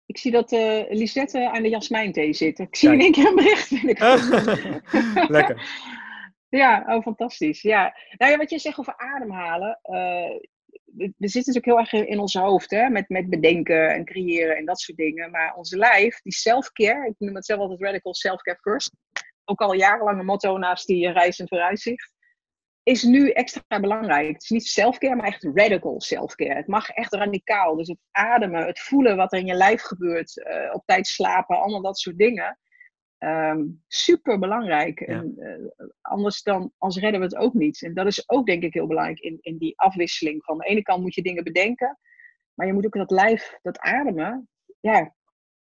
ik zie dat uh, Lisette aan de jasmijnthee zit. Ik zie in één keer een bericht. Lekker. Ja, oh, fantastisch. Ja. Nou ja, wat je zegt over ademhalen we, zitten natuurlijk heel erg in ons hoofd, hè, met, met bedenken en creëren en dat soort dingen. Maar onze lijf, die self-care, ik noem het zelf altijd radical self-care first, ook al jarenlang een motto naast die reis en vooruitzicht, is nu extra belangrijk. Het is niet self-care, maar echt radical self-care. Het mag echt radicaal. Dus het ademen, het voelen wat er in je lijf gebeurt, uh, op tijd slapen, allemaal dat soort dingen. Um, super belangrijk. En, uh, anders dan, als redden we het ook niet. En dat is ook denk ik heel belangrijk in, in die afwisseling. Van de ene kant moet je dingen bedenken, maar je moet ook dat lijf, dat ademen. Ja,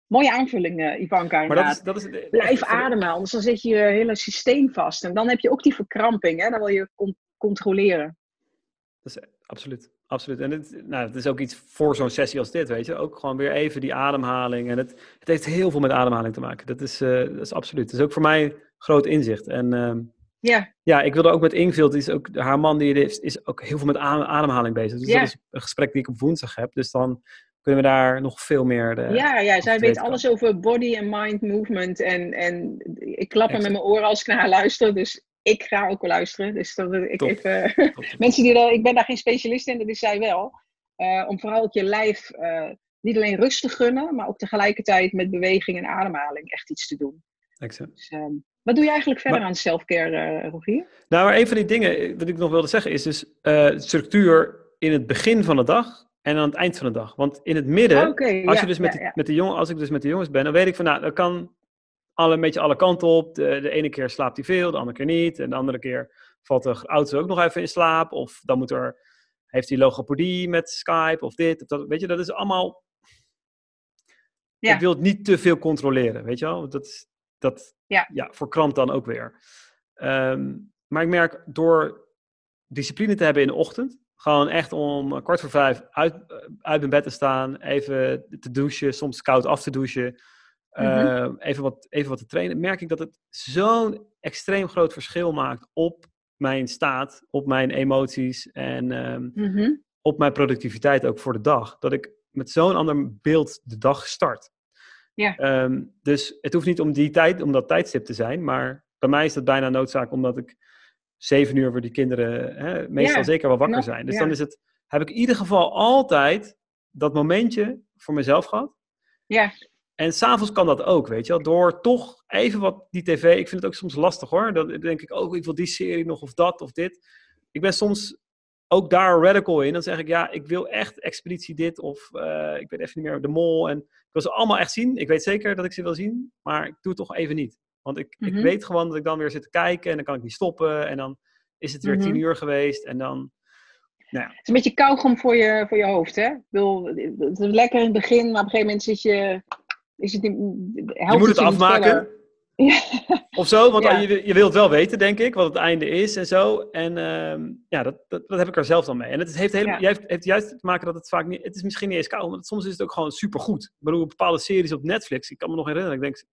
mooie aanvulling, uh, Ivanka. Maar dat is, dat is Blijf ademen, anders dan zit je je hele systeem vast. En dan heb je ook die verkramping, hè? dan wil je con controleren. Dat is absoluut. Absoluut. En het, nou, het is ook iets voor zo'n sessie als dit, weet je. Ook gewoon weer even die ademhaling. En het, het heeft heel veel met ademhaling te maken. Dat is, uh, dat is absoluut. Dat is ook voor mij groot inzicht. En uh, ja. ja, ik wilde ook met Ingvild, die is ook, haar man die is, is ook heel veel met ademhaling bezig. Dus dat is een gesprek die ik op woensdag heb. Dus dan kunnen we daar nog veel meer. De, ja, ja, zij weet alles over body en mind movement. En, en ik klap hem met mijn oren als ik naar haar luister. Dus ik ga ook wel luisteren. Dus dat ik even. mensen die ik ben daar geen specialist in, dat is zij wel. Uh, om vooral ook je lijf uh, niet alleen rust te gunnen, maar ook tegelijkertijd met beweging en ademhaling echt iets te doen. Exact. Dus, um, wat doe je eigenlijk verder aan self-care, uh, Rogier? Nou, maar een van die dingen wat ik nog wilde zeggen is dus structuur in het begin van de dag en aan het eind van de dag. Want in het midden, als, je dus met met de jongen, als ik dus met de jongens ben, dan weet ik van, nou, dat kan alle, een beetje alle kanten op. De, de ene keer slaapt hij veel, de andere keer niet. En de andere keer valt de auto ook nog even in slaap. Of dan moet er, heeft hij logopedie met Skype of dit of dat. Weet je, dat is allemaal... Ja. Ik wil het niet te veel controleren, weet je wel? Dat, dat ja. ja voor krant dan ook weer. Ehm, maar ik merk door discipline te hebben in de ochtend, gewoon echt om kwart voor vijf uit, uit mijn bed te staan, even te douchen, soms koud af te douchen, mhm. ehm, even, wat, even wat te trainen, merk ik dat het zo'n extreem groot verschil maakt op mijn staat, op mijn emoties en ehm, mhm. op mijn productiviteit ook voor de dag. Dat ik met zo'n ander beeld de dag start. Ja. Ehm, dus het hoeft niet om, die tijd, om dat tijdstip te zijn, maar bij mij is dat bijna noodzaak omdat ik zeven uur voor die kinderen hè, meestal zeker wel wakker zijn. Dus dan is het, heb ik in ieder geval altijd dat momentje voor mezelf gehad. Ja. En s'avonds kan dat ook, weet je wel. Door toch even wat die tv... Ik vind het ook soms lastig hoor. Dan denk ik ook, oh, ik wil die serie nog of dat of dit. Ik ben soms ook daar radical in. Dan zeg ik, ja, ik wil echt Expeditie dit of uh, ik weet even niet meer, De Mol. En ik wil ze allemaal echt zien. Ik weet zeker dat ik ze wil zien, maar ik doe het toch even niet. Want ik, ik mhm. weet gewoon dat ik dan weer zit te kijken en dan kan ik niet stoppen. En dan is het weer tien mhm. uur geweest en dan... Nou ja. Het is een beetje kauwgom voor je, voor je hoofd, hè? Ik bedoel, het is lekker in het begin, maar op een gegeven moment zit je... Is het, je moet het, afmaken. Ja. Of zo, want je, je wilt wel weten, denk ik, wat het einde is en zo. En uh, ja, dat, dat, dat, heb ik er zelf dan mee. En het heeft, helemaal, ja. heeft, heeft juist te maken dat het vaak niet... Het is misschien niet eens koud, maar soms is het ook gewoon supergoed. Ik bedoel, bepaalde series op Netflix, ik kan me nog herinneren, ik denk...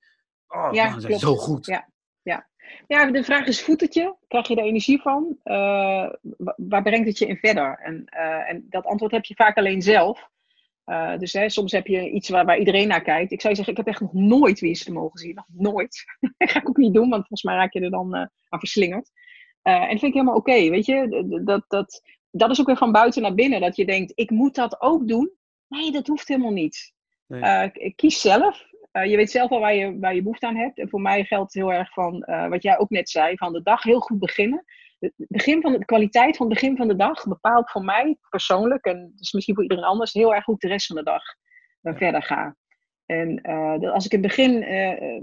Oh, ja, man, zijn zo goed. Ja, ja. ja, de vraag is voetetje. Krijg je er energie van? Uh, waar brengt het je in verder? En, uh, en dat antwoord heb je vaak alleen zelf. Uh, dus hè, soms heb je iets waar, waar, iedereen naar kijkt. Ik zou zeggen, ik heb echt nog nooit Wie is mogen zien. Nog nooit. dat ga ik ook niet doen, want volgens mij raak je er dan aan verslingerd. en dat vind ik helemaal oké, weet je. Dat, dat, dat is ook weer van buiten naar binnen. Dat je denkt, ik moet dat ook doen. Nee, dat hoeft helemaal niet. Nee. kies zelf. Uh, je weet zelf al waar je, waar je behoefte aan hebt. En voor mij geldt heel erg van, uh, wat jij ook net zei, van de dag heel goed beginnen. Begin van de, de, kwaliteit van het begin van de dag bepaalt voor mij persoonlijk, en dus misschien voor iedereen anders, heel erg hoe ik de rest van de dag uh, verder ga. En als ik in het begin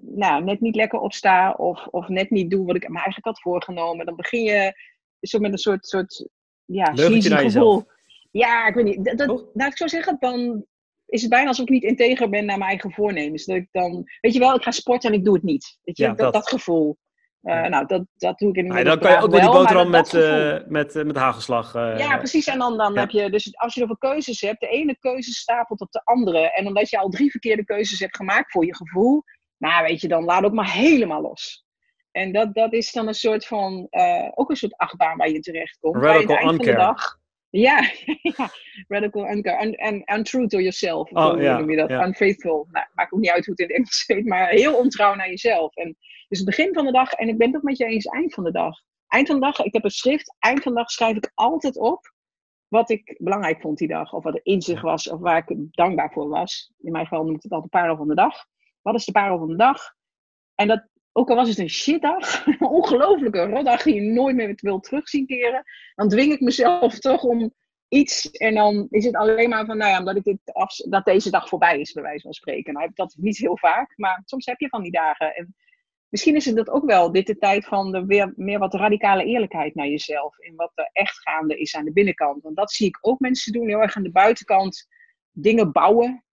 nou, net niet lekker opsta of, of net niet doe wat ik me eigenlijk had voorgenomen, dan begin je zo met een soort, soort ja, gevoel. Ja, ik weet niet. Dat, dat, nou, ik zou zeggen, dan is het bijna alsof ik niet integer ben naar mijn eigen voornemens. Dat ik dan, weet je wel, ik ga sporten en ik doe het niet. Weet je, dat, dat, gevoel. Uh, nou, dat, dat doe ik in de Dan kan je ook wel die boterham met, uh, met, uh, met hagelslag. ja, precies. En dan, dan heb je, dus als je over keuzes hebt, de ene keuze stapelt op de andere. En omdat je al drie verkeerde keuzes hebt gemaakt voor je gevoel, nou weet je, dan laat ook maar helemaal los. En dat, dat is dan een soort van, ook een soort achtbaan waar je terecht komt. Radical Van de dag, ja, ja. radical and, and, untrue to yourself. Oh, ja, noem je dat? Unfaithful. Nou, maakt ook niet uit hoe het in het Engels heet, maar heel ontrouw naar jezelf. En dus het begin van de dag, en ik ben het ook met je eens, eind van de dag. Eind van de dag, ik heb een schrift, eind van de dag schrijf ik altijd op wat ik belangrijk vond die dag. Of wat er in zich was, of waar ik dankbaar voor was. In mijn geval noem ik het altijd de parel van de dag. Wat is de parel van de dag? En dat, ook al was het een shitdag, een ongelofelijke rotdag die je nooit meer wil terugzien keren, dan dwing ik mezelf toch om iets en dan is het alleen maar van, nou ja, omdat ik dit af, dat deze dag voorbij is, bij wijze van spreken. Nou dat niet heel vaak, maar soms heb je van die dagen. En misschien is het dat ook wel, dit de tijd van de weer meer wat radicale eerlijkheid naar jezelf en wat er echt gaande is aan de binnenkant. Want dat zie ik ook mensen doen, heel erg aan de buitenkant dingen bouwen.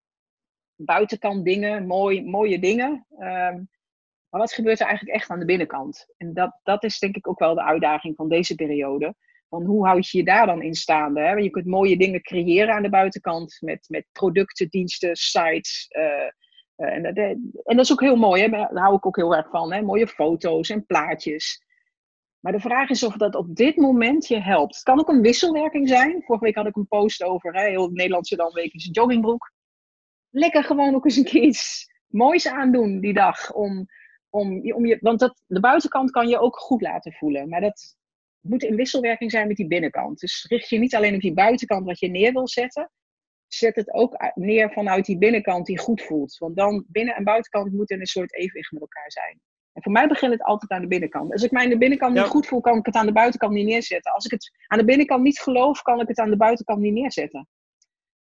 Buitenkant dingen, mooi, mooie dingen. Ehm, maar wat gebeurt er eigenlijk echt aan de binnenkant? En dat, dat is denk ik ook wel de uitdaging van deze periode. van hoe houd je je daar dan in staande? Hè? Je kunt mooie dingen creëren aan de buitenkant met, met producten, diensten, sites. En, dat, en dat is ook heel mooi, hè? daar hou ik ook heel erg van. Hè? Mooie foto's en plaatjes. Maar de vraag is of dat op dit moment je helpt. Het kan ook een wisselwerking zijn. Vorige week had ik een post over, hè, heel Nederlandse dan week is joggingbroek. Lekker gewoon ook eens een keer iets moois aandoen die dag. Om, om, om je, want dat, de buitenkant kan je ook goed laten voelen. Maar dat moet in wisselwerking zijn met die binnenkant. Dus richt je niet alleen op die buitenkant wat je neer wil zetten. Zet het ook neer vanuit die binnenkant die goed voelt. Want dan binnen- en buitenkant moeten een soort evenwicht met elkaar zijn. En voor mij begint het altijd aan de binnenkant. Als ik mij aan de binnenkant niet goed voel, kan ik het aan de buitenkant niet neerzetten. Als ik het aan de binnenkant niet geloof, kan ik het aan de buitenkant niet neerzetten.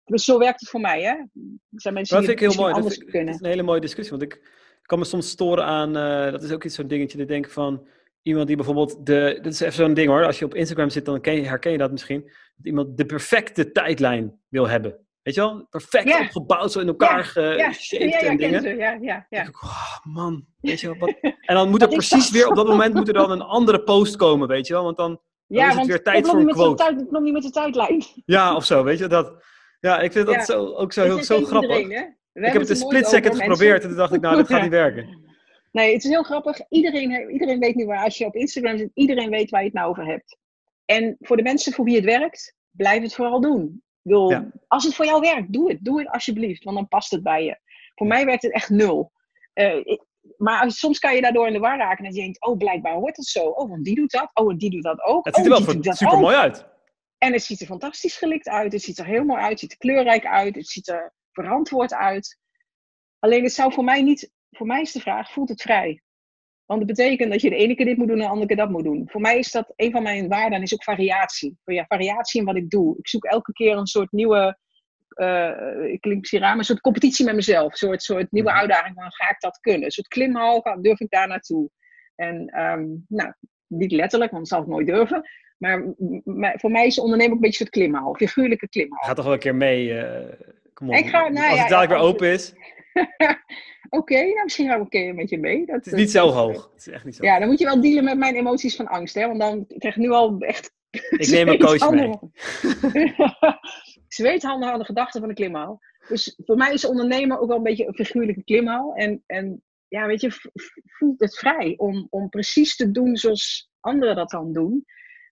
Dus zo werkt het voor mij, hè? Er zijn mensen dat die vind ik heel mooi. anders dat, kunnen. Dat is een hele mooie discussie, want ik kan me soms storen aan, uh, dat is ook iets zo'n dingetje, te denken van iemand die bijvoorbeeld de, dit is even zo'n ding hoor, als je op Instagram zit, dan ken je, herken je dat misschien, dat iemand de perfecte tijdlijn wil hebben. Weet je wel? Perfect ja. opgebouwd, zo in elkaar ja. ja, en dingen. Ja, ja, ja. Ik, oh, man, weet je wel, wat... En dan moet er precies weer, op dat moment moet er dan een andere post komen, weet je wel? Want dan, dan ja, is het weer tijd voor een quote. Tijd, nog niet met de tijdlijn. Ja, of zo, weet je dat. Ja, ik vind dat zo, ook zo, heel, zo grappig. Ik heb het een split second geprobeerd en toen dacht ik, nou, dat gaat niet werken. Nee, het is heel grappig. Iedereen, iedereen weet nu waar, als je op Instagram zit, iedereen weet waar je het nou over hebt. En voor de mensen voor wie het werkt, blijf het vooral doen. Wil, ja. Als het voor jou werkt, doe het. Doe het alsjeblieft, want dan past het bij je. Voor mij werkt het echt nul. Uh, ik, maar als, soms kan je daardoor in de war raken en je denkt, oh, blijkbaar hoort het zo. Oh, want die doet dat. Oh, en die doet dat ook. Het ziet er oh, wel super mooi uit. En het ziet er fantastisch gelikt uit. Het ziet er heel mooi uit. Het ziet er kleurrijk uit. Het ziet er verantwoord uit. Alleen het zou voor mij niet, voor mij is de vraag, voelt het vrij? Want het betekent dat je de ene keer dit moet doen en de andere keer dat moet doen. Voor mij is dat een van mijn waarden is ook variatie. Ja, variatie in wat ik doe. Ik zoek elke keer een soort nieuwe, uh, ik klink misschien raar, maar een soort competitie met mezelf. Een soort, soort nieuwe uitdaging van ga ik dat kunnen? Een soort klimhal, durf ik daar naartoe? En um, nou, niet letterlijk, want dat zal ik nooit durven. Maar, maar voor mij is ondernemen ook een beetje een soort klimhal, figuurlijke klimhal. Ga toch wel een keer mee, uh, kom op. Ik ga, nou, Als het dadelijk weer open is. Oké, okay, nou misschien een keer met je mee. Dat, het is niet zo hoog. Het is echt niet zo ja, dan moet je wel dealen met mijn emoties van angst. Hè? Want dan krijg ik nu al echt... Ik neem een coach mee. Zweethanden aan de gedachten van een klimhaal. Dus voor mij is ondernemen ook wel een beetje een figuurlijke klimhaal. En, en ja, weet je, voelt het vrij om, om precies te doen zoals anderen dat dan doen.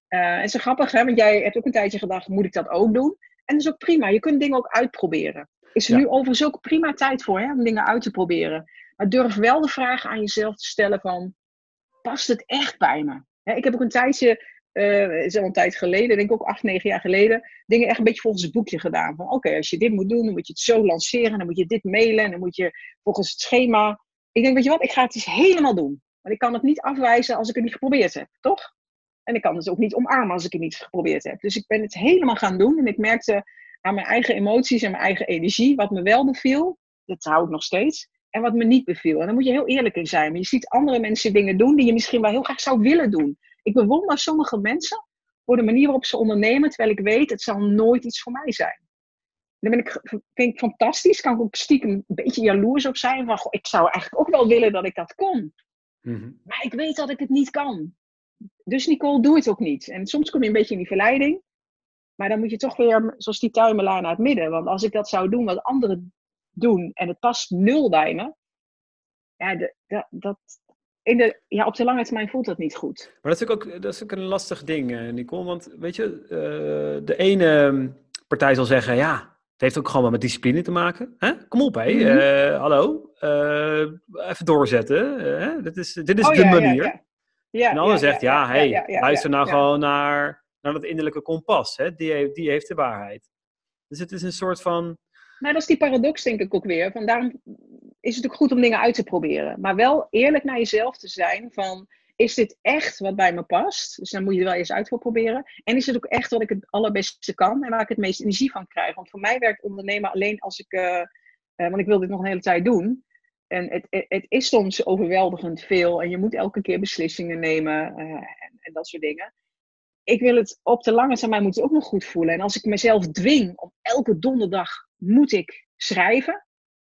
Uh, en het is grappig, hè? want jij hebt ook een tijdje gedacht, moet ik dat ook doen? En dat is ook prima. Je kunt dingen ook uitproberen. Is er ja. nu overigens ook prima tijd voor hè, om dingen uit te proberen. Maar durf wel de vraag aan jezelf te stellen van, past het echt bij me? Hè, ik heb ook een tijdje, uh, is al een tijd geleden, denk ik ook acht, negen jaar geleden, dingen echt een beetje volgens het boekje gedaan. Van oké, als je dit moet doen, dan moet je het zo lanceren, dan moet je dit mailen, en dan moet je volgens het schema. Ik denk, weet je wat, ik ga het eens helemaal doen. Want ik kan het niet afwijzen als ik het niet geprobeerd heb, toch? En ik kan het ook niet omarmen als ik het niet geprobeerd heb. Dus ik ben het helemaal gaan doen. En ik merkte aan mijn eigen emoties en mijn eigen energie. Wat me wel beviel, dat hou ik nog steeds. En wat me niet beviel. En daar moet je heel eerlijk in zijn. Maar je ziet andere mensen dingen doen die je misschien wel heel graag zou willen doen. Ik bewonder sommige mensen voor de manier waarop ze ondernemen. Terwijl ik weet, het zal nooit iets voor mij zijn. Dan ben ik, vind ik fantastisch. Kan ik ook stiekem een beetje jaloers op zijn. Van, goh, ik zou eigenlijk ook wel willen dat ik dat kon. Mm-hmm. Maar ik weet dat ik het niet kan. Dus Nicole, doe het ook niet. En soms kom je een beetje in die verleiding. Maar dan moet je toch weer, zoals die tuimelaar, naar het midden. Want als ik dat zou doen wat anderen doen en het past nul bij me. Ja, de, de, dat, in de, ja, op de lange termijn voelt dat niet goed. Maar dat is ook, dat is ook een lastig ding, eh, Nicole. Want weet je, uh, de ene partij zal zeggen, ja, het heeft ook gewoon wel met discipline te maken. Hè? Kom op, hé. Mm-hmm. Uh, hallo. even doorzetten. Hè? Dit is, dit is oh, de ja, manier. Ja, ja. en de ander zegt, ja, hé, hey, luister nou gewoon naar, naar dat innerlijke kompas. Hè? Die, heeft, die heeft de waarheid. Dus het is een soort van... Nou, dat is die paradox denk ik ook weer. Van daarom is het ook goed om dingen uit te proberen. Maar wel eerlijk naar jezelf te zijn van... Is dit echt wat bij me past? Dus dan moet je er wel eens uit voor proberen. En is het ook echt wat ik het allerbeste kan en waar ik het meest energie van krijg? Want voor mij werkt ondernemen alleen als ik... Uh, uh, want ik wil dit nog een hele tijd doen. En het, het, is soms overweldigend veel. En je moet elke keer beslissingen nemen uh, en, en, dat soort dingen. Ik wil het op de lange termijn moet het ook nog goed voelen. En als ik mezelf dwing om elke donderdag moet ik schrijven,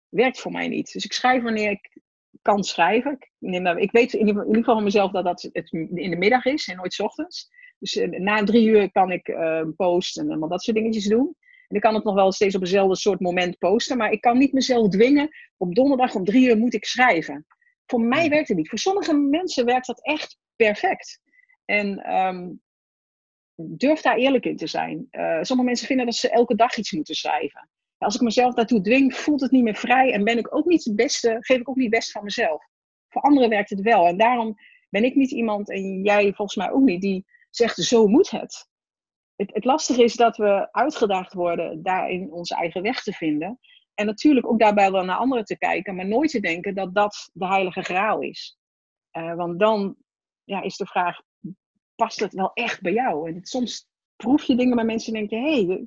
werkt voor mij niet. Dus ik schrijf wanneer ik kan schrijven. Ik, neem, ik weet in ieder, geval, van mezelf dat dat het in de middag is en nooit 's ochtends. Dus na drie uur kan ik posten en allemaal dat soort dingetjes doen. En ik kan het nog wel steeds op eenzelfde soort moment posten, maar ik kan niet mezelf dwingen. Op donderdag om drie uur moet ik schrijven. Voor mij werkt het niet. Voor sommige mensen werkt dat echt perfect. En um, durf daar eerlijk in te zijn. Uh, sommige mensen vinden dat ze elke dag iets moeten schrijven. Als ik mezelf daartoe dwing, voelt het niet meer vrij en ben ik ook niet het beste, geef ik ook niet het best van mezelf. Voor anderen werkt het wel. En daarom ben ik niet iemand, en jij volgens mij ook niet, die zegt zo moet het. Het, het lastige is dat we uitgedaagd worden daarin onze eigen weg te vinden. En natuurlijk ook daarbij wel naar anderen te kijken, maar nooit te denken dat dat de heilige graal is. Uh, want dan ja, is de vraag, past het wel echt bij jou? En soms proef je dingen bij mensen en denk je, hé, hey,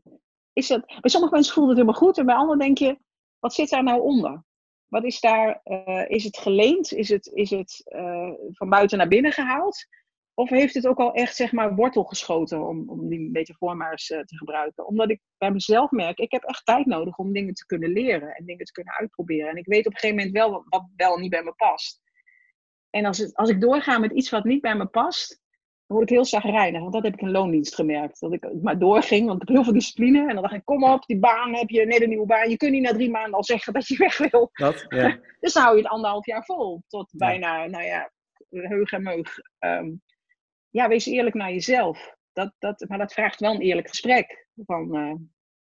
is dat... Bij sommige mensen voelt het helemaal goed en bij anderen denk je, wat zit daar nou onder? Wat is daar, uh, is het geleend? Is het, is het uh, van buiten naar binnen gehaald? Of heeft het ook al echt, zeg maar, wortel geschoten, om, om die metafoor maar eens uh, te gebruiken? Omdat ik bij mezelf merk, ik heb echt tijd nodig om dingen te kunnen leren en dingen te kunnen uitproberen. En ik weet op een gegeven moment wel wat, wat wel niet bij me past. En als, het, als ik doorga met iets wat niet bij me past, word ik heel zagrijnig. Want dat heb ik in loondienst gemerkt. Dat ik maar doorging, want ik heb heel veel discipline. En dan dacht ik, kom op, die baan heb je, net een nieuwe baan. Je kunt niet na drie maanden al zeggen dat je weg wil. Dat, ja. dus dan hou je het anderhalf jaar vol. Tot bijna, nou ja, heug en meug. Um, ja, wees eerlijk naar jezelf. Dat, dat, maar dat vraagt wel een eerlijk gesprek. Van, uh,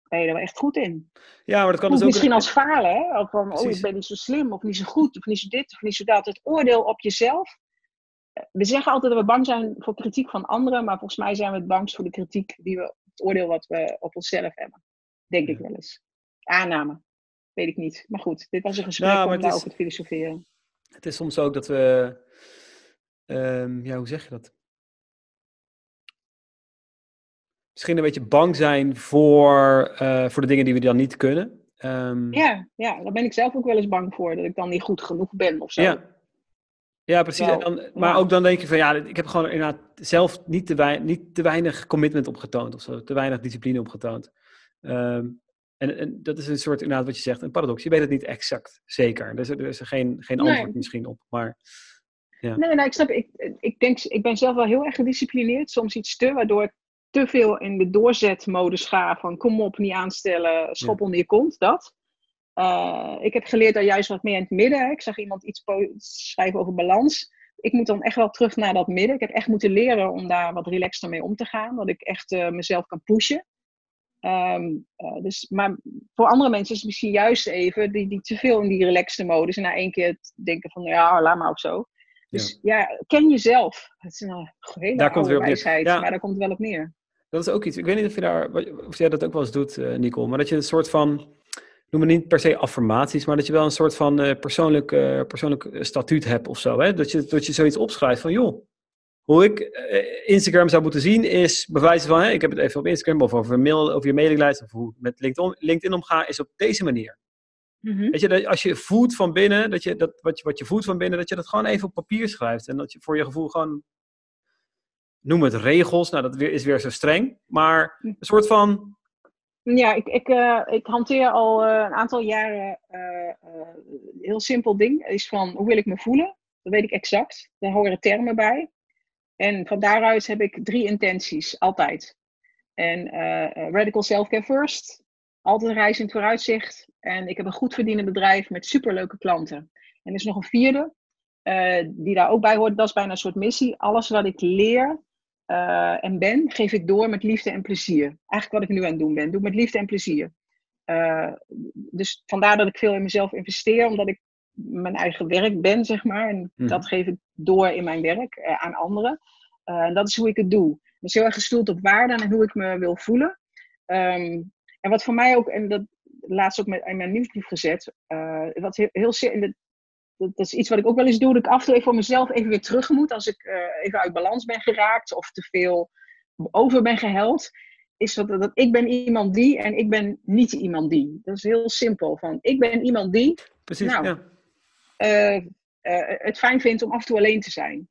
ben je er wel echt goed in? Ja, maar dat kan dus ook... Misschien als falen, hè? Of van, oh, ik ben niet zo slim, of niet zo goed, of niet zo dit, of niet zo dat. Het oordeel op jezelf. Eh, we zeggen altijd dat we bang zijn voor kritiek van anderen, maar volgens mij zijn we het bangst voor de kritiek die we, het oordeel wat we op onszelf hebben. Denk ik wel eens. Aanname. Weet ik niet. Maar goed, dit was een gesprek nou, om daar over te filosoferen. Het is soms ook dat we, um, ja, hoe zeg je dat? misschien een beetje bang zijn voor, uh, voor de dingen die we dan niet kunnen. Um, ja, ja, daar ben ik zelf ook wel eens bang voor, dat ik dan niet goed genoeg ben of zo. Ja, ja precies. Wel, dan, maar ja. ook dan denk je van ja, ik heb gewoon inderdaad zelf niet te, weinig, niet te weinig commitment opgetoond of zo, te weinig discipline opgetoond. Um, en, en, dat is een soort, inderdaad wat je zegt, een paradox. Je weet het niet exact zeker. Dus er is er geen, geen antwoord nee. misschien op. Maar, ja. Nee, nee, ik snap. Ik, ik, denk, ik ben zelf wel heel erg gedisciplineerd. Soms iets te, waardoor ik te veel in de doorzetmodus ga van kom op, niet aanstellen, schop onder je kont, dat. Uh, ik heb geleerd daar juist wat meer in het midden. Ik zag iemand iets schrijven over balans. Ik moet dan echt wel terug naar dat midden. Ik heb echt moeten leren om daar wat relaxter mee om te gaan. Dat ik echt uh, mezelf kan pushen. Um, uh, dus, maar voor andere mensen is het misschien juist even die, die te veel in die relaxte modus. En na één keer denken van ja, laat maar of zo. Dus ja, ja ken jezelf. Het is een hele daar komt weer op wijsheid, ja. maar daar komt het wel op neer. Dat is ook iets. Ik weet niet of je daar, of jij dat ook wel eens doet, Nicole, maar dat je een soort van, noem het niet per se affirmaties, maar dat je wel een soort van uh, persoonlijk, uh, persoonlijk statuut hebt of zo. Hè? Dat, je, dat je zoiets opschrijft van, joh, hoe ik Instagram zou moeten zien is bewijzen van, hè, ik heb het even op Instagram of over, mail, over je mailinglijst of hoe ik met LinkedIn, LinkedIn omga, is op deze manier. Mm -hmm. Weet je, dat als je voelt van binnen, dat je, dat, wat, je, wat je voelt van binnen, dat je dat gewoon even op papier schrijft. En dat je voor je gevoel gewoon noem het regels. Nou, dat is weer zo streng. Maar een soort van. Ja, ik, ik, uh, ik hanteer al uh, een aantal jaren uh, heel simpel ding. Is van hoe wil ik me voelen? Dat weet ik exact. Daar horen termen bij. En van daaruit heb ik drie intenties, altijd. En radical self-care first. Altijd een reis in het vooruitzicht. En ik heb een goed verdienend bedrijf met superleuke klanten. En er is nog een vierde, die daar ook bij hoort. Dat is bijna een soort missie. Alles wat ik leer, uh, en ben, geef ik door met liefde en plezier. Eigenlijk wat ik nu aan het doen ben, doe met liefde en plezier. Uh, dus vandaar dat ik veel in mezelf investeer, omdat ik mijn eigen werk ben, zeg maar. En mm. dat geef ik door in mijn werk uh, aan anderen. en dat is hoe ik het doe. Dat is heel erg gestoeld op waarden en hoe ik me wil voelen. Um, en wat voor mij ook, en dat laatst ook met, in mijn nieuwsbrief gezet, wat heel, heel dat, dat, is iets wat ik ook wel eens doe, dat ik af en toe even voor mezelf even weer terug moet als ik uh, even uit balans ben geraakt of te veel over ben geheld. Is dat, dat ik ben iemand die en ik ben niet iemand die. Dat is heel simpel. Van, ik ben iemand die Precies, nou, ja. uh, uh, het fijn vindt om af en toe alleen te zijn.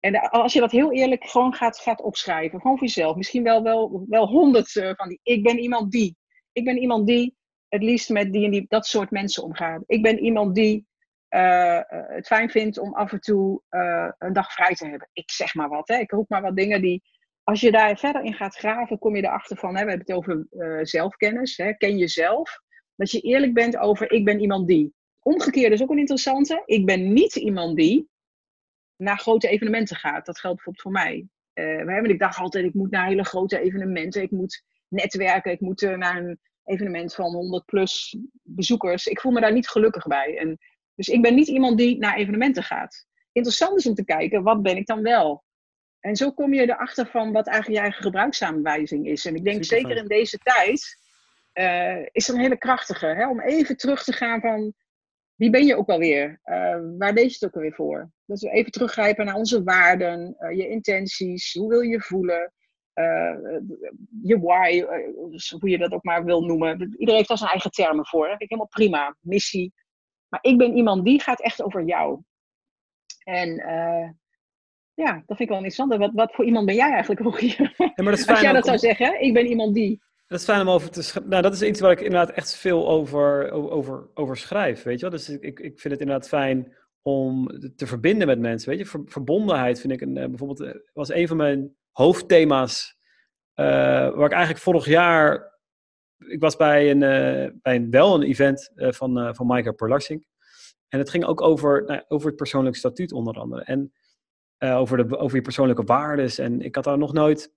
En als je dat heel eerlijk gewoon gaat, gaat opschrijven, gewoon voor jezelf. Misschien wel, wel, wel honderd van die. Ik ben iemand die. Ik ben iemand die het liefst met die en die, dat soort mensen omgaat. Ik ben iemand die uh, het fijn vindt om af en toe uh, een dag vrij te hebben. Ik zeg maar wat, hè. ik roep maar wat dingen die als je daar verder in gaat graven, kom je erachter van, hè, we hebben het over zelfkennis, hè, ken jezelf. Dat je eerlijk bent over, ik ben iemand die. Omgekeerd is ook een interessante. Ik ben niet iemand die naar grote evenementen gaat. Dat geldt bijvoorbeeld voor mij. Uh, ik dacht altijd, ik moet naar hele grote evenementen. Ik moet netwerken. Ik moet naar een evenement van 100 plus bezoekers. Ik voel me daar niet gelukkig bij. En, dus ik ben niet iemand die naar evenementen gaat. Interessant is om te kijken, wat ben ik dan wel? En zo kom je erachter van wat eigenlijk je eigen gebruiksaanwijzing is. En ik denk zeker in deze tijd uh, is er een hele krachtige. Hè? Om even terug te gaan van wie ben je ook alweer? Uh, waar deed je het ook alweer voor? Dat we even teruggrijpen naar onze waarden, uh, je intenties, hoe wil je je voelen, je why, hoe je dat ook maar wil noemen. Iedereen heeft daar zijn eigen termen voor. Dat vind ik helemaal prima. Missie. Maar ik ben iemand die gaat echt over jou. En ja, dat vind ik wel interessant. Wat, wat voor iemand ben jij eigenlijk ook hier? Ja, maar dat is Als jij dat zou zeggen, ik ben iemand die. Dat is fijn om over te schrijven. Nou, dat is iets waar ik inderdaad echt veel over, over, over schrijf, weet je wel. Dus ik, ik vind het inderdaad fijn om te verbinden met mensen, weet je. verbondenheid vind ik een, eh, bijvoorbeeld, eh, was een van mijn hoofdthema's, uh, waar ik eigenlijk vorig jaar, ik was bij een, uh, bij een wel een event uh, van, van Maaike Perlassing. En het ging ook over, nou, over het persoonlijk statuut onder andere. En over, de, over je persoonlijke waardes. En ik had daar nog nooit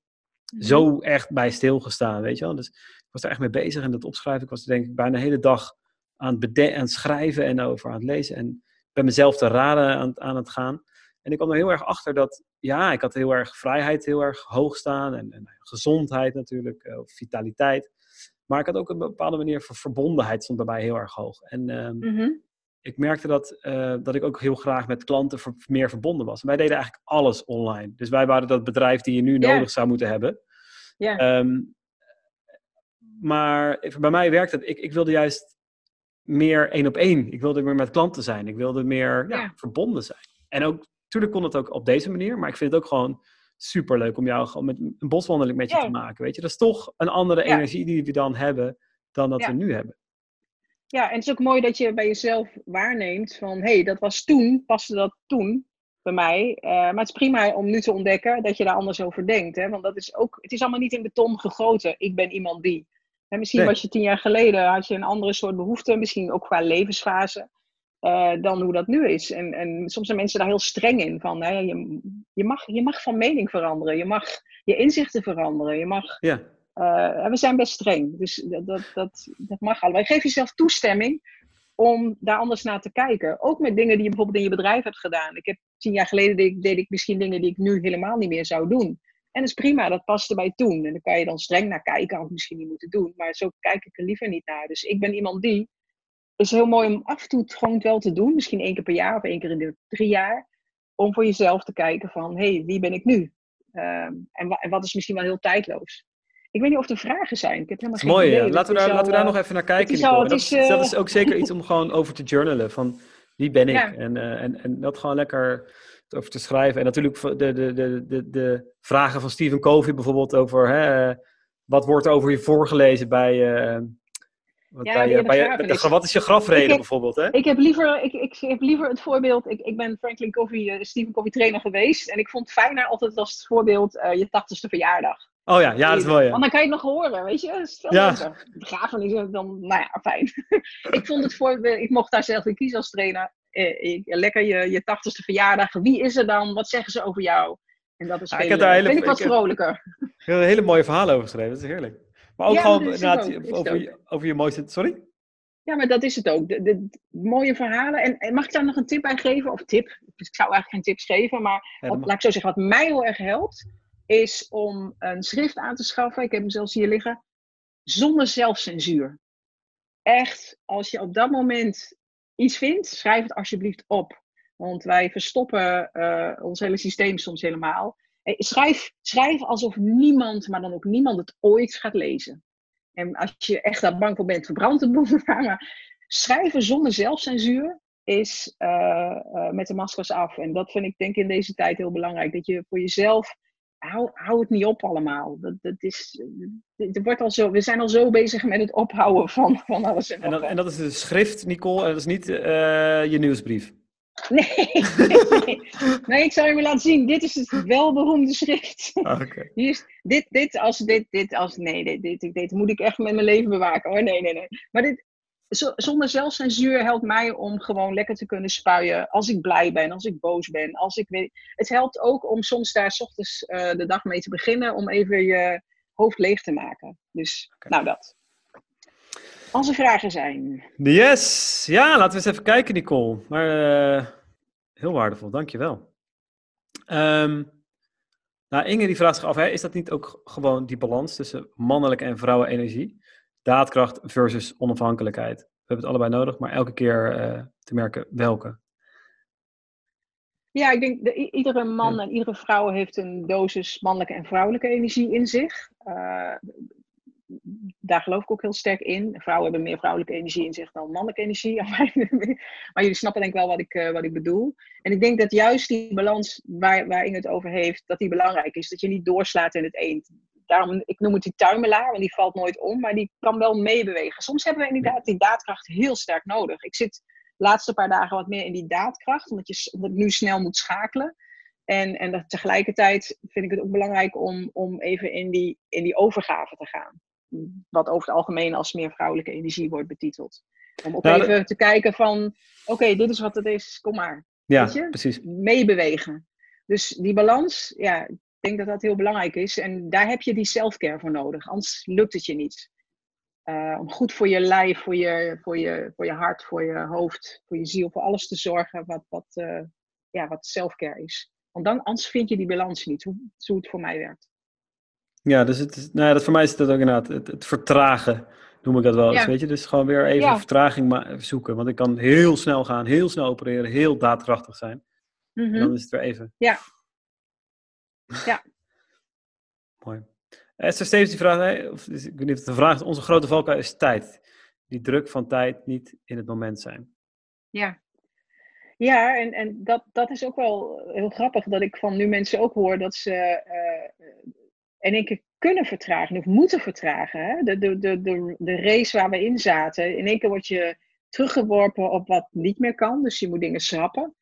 Mhm. zo echt bij stilgestaan, weet je wel. Dus ik was daar echt mee bezig en dat opschrijven. Ik was denk ik bijna de hele dag aan het, aan het schrijven en over aan het lezen. En bij mezelf te raden aan, aan het gaan. En ik kwam er heel erg achter dat, ja, ik had heel erg vrijheid heel erg hoog staan. En, en gezondheid natuurlijk, uh, vitaliteit. Maar ik had ook een bepaalde manier van verbondenheid stond bij mij heel erg hoog. En um, mm ik merkte dat, uh, dat ik ook heel graag met klanten ver, meer verbonden was. Wij deden eigenlijk alles online. Dus wij waren dat bedrijf die je nu nodig zou moeten hebben. Yeah. Um, maar bij mij werkte het. Ik, ik wilde juist meer één op één. Ik wilde meer met klanten zijn. Ik wilde meer ja, verbonden zijn. En ook, natuurlijk kon het ook op deze manier. Maar ik vind het ook gewoon super leuk om jou gewoon met een boswandeling met je te maken. Weet je, dat is toch een andere energie die we dan hebben dan dat we nu hebben. Ja, en het is ook mooi dat je bij jezelf waarneemt van, hé, hey, dat was toen, paste dat toen bij mij. Uh, maar het is prima om nu te ontdekken dat je daar anders over denkt. Hè? Want dat is ook, het is allemaal niet in beton gegoten. Ik ben iemand die. En misschien was je tien jaar geleden, had je een andere soort behoefte, misschien ook qua levensfase, uh, dan hoe dat nu is. En, en soms zijn mensen daar heel streng in. Van, hè, je, je, mag, je mag van mening veranderen, je mag je inzichten veranderen, je mag ja. Uh, we zijn best streng, dus dat, dat, dat, dat mag allemaal. Geef jezelf toestemming om daar anders naar te kijken. Ook met dingen die je bijvoorbeeld in je bedrijf hebt gedaan. Ik heb tien jaar geleden deed, deed ik misschien dingen die ik nu helemaal niet meer zou doen. En dat is prima, dat paste bij toen. En dan kan je dan streng naar kijken, of misschien niet moeten doen. Maar zo kijk ik er liever niet naar. Dus ik ben iemand die. Is heel mooi om af en toe het gewoon wel te doen. Misschien één keer per jaar of één keer in de drie jaar. Om voor jezelf te kijken van, hé, hey, wie ben ik nu? Um, en, en wat is misschien wel heel tijdloos. Ik weet niet of er vragen zijn. Ik heb helemaal geen Mooi, idee. Laten we, daar, laten we daar nog even naar kijken. Is al, dat, is, uh... dat, is, ook zeker iets om gewoon over te journalen. Van wie ben ik? En, uh, en, en dat gewoon lekker over te schrijven. En natuurlijk de, de, de, de, de vragen van Stephen Covey bijvoorbeeld over hè, wat wordt over je voorgelezen bij, uh, wat, ja, bij, bij, de, wat is je grafreden bijvoorbeeld? Hè? Ik, heb liever, ik, ik heb liever het voorbeeld. Ik, ik ben Franklin Covey, Stephen Covey trainer geweest. En ik vond het fijner altijd als het voorbeeld je tachtigste verjaardag. Oh ja, ja, dat is mooi. Want dan kan je het nog horen, weet je? Veel ja. is dan, nou ja, fijn. ik vond het voor, ik mocht daar zelf in kiezen als trainer. Eh, lekker je, je tachtigste verjaardag. Wie is er dan? Wat zeggen ze over jou? En dat is ja, ik heb daar hele, vind ik wat ik vrolijker. Ik heb een hele mooie verhalen over geschreven, dat is heerlijk. Maar ook gewoon inderdaad over, je, over je mooiste... Sorry? Ja, maar dat is het ook. De, de, mooie verhalen. En, en, mag ik daar nog een tip bij geven? Of tip? Ik zou eigenlijk geen tips geven, maar wat, laat ik zo zeggen, wat mij heel erg helpt is om een schrift aan te schaffen. Ik heb hem zelfs hier liggen. Zonder zelfcensuur. Echt, als je op dat moment iets vindt, schrijf het alsjeblieft op. Want wij verstoppen uh, ons hele systeem soms helemaal. Eh, schrijf, schrijf alsof niemand, maar dan ook niemand het ooit gaat lezen. En als je echt daar bang voor bent, verbrand het boek. Maar schrijven zonder zelfcensuur is uh, met de maskers af. En dat vind ik denk ik in deze tijd heel belangrijk. Dat je voor jezelf hou, hou het niet op allemaal. Dat, dat is, het wordt al zo, we zijn al zo bezig met het ophouden van, van alles. En, en, dat, en dat is de schrift, Nicole, en dat is niet uh, je nieuwsbrief. Nee, nee, Nee, ik zal je maar laten zien. Dit is het welberoemde schrift. Ah. Hier is, dit, dit, als, dit, dit, als, nee, dit, dit, dit, moet ik echt met mijn leven bewaken. Oh, nee, nee, nee. Maar dit, zo- zonder zelfcensuur helpt mij om gewoon lekker te kunnen spuien. Als ik blij ben, als ik boos ben. Als ik weet. Het helpt ook om soms daar 's ochtends eh, de dag mee te beginnen. Om even je hoofd leeg te maken. Dus, nou dat. Als er vragen zijn. Yes! Ja, laten we eens even kijken, Nicole. Maar eh, heel waardevol, dankjewel. Ehm nou, Inge die vraagt zich af, hè, is dat niet ook gewoon die balans tussen mannelijke en vrouwen energie? Daadkracht versus onafhankelijkheid. We hebben het allebei nodig, maar elke keer eh, te merken welke. Ja, ik denk dat iedere man en iedere vrouw heeft een dosis mannelijke en vrouwelijke energie in zich. Eh, daar geloof ik ook heel sterk in. Vrouwen hebben meer vrouwelijke energie in zich dan mannelijke energie. maar jullie snappen denk ik wel wat ik, eh, wat ik bedoel. En ik denk dat juist die balans waar, waar het over heeft, dat die belangrijk is. Dat je niet doorslaat in het een. Daarom, ik noem het die tuimelaar, want die valt nooit om, maar die kan wel meebewegen. Soms hebben we inderdaad die daadkracht heel sterk nodig. Ik zit de laatste paar dagen wat meer in die daadkracht, omdat, je, nu snel moet schakelen. En, en dat tegelijkertijd vind ik het ook belangrijk om, om even in die, in die overgave te gaan. Wat over het algemeen als meer vrouwelijke energie wordt betiteld. Om ook Nou, even te kijken van, oké, dit is wat het is, kom maar Ja, Weet je? precies. meebewegen. Dus die balans, ja, ik denk dat dat heel belangrijk is. En daar heb je die selfcare voor nodig. Anders lukt het je niet. Eh, om goed voor je lijf, voor je, voor, je, voor je hart, voor je hoofd, voor je ziel, voor alles te zorgen wat, wat, eh, ja, wat selfcare is. Want dan, anders vind je die balans niet, hoe, hoe het voor mij werkt. Ja, dus het is, nou ja, dat voor mij is dat ook inderdaad het, het vertragen, noem ik dat wel eens, Ja. weet je. Dus gewoon weer even Ja. vertraging ma- zoeken, want ik kan heel snel gaan, heel snel opereren, heel daadkrachtig zijn. Mhm. En dan is het weer even. Ja. Ja. Mooi. Esther Stevens die vraagt, of, is- ik weet niet of het een vraag is, onze grote valkuil is tijd. Die druk van tijd niet in het moment zijn. Ja, ja en, en dat, dat is ook wel heel grappig dat ik van nu mensen ook hoor dat ze eh, in één keer kunnen vertragen of moeten vertragen. Hè? De, de, de, de, de race waar we in zaten, in één keer word je teruggeworpen op wat niet meer kan, dus je moet dingen schrappen.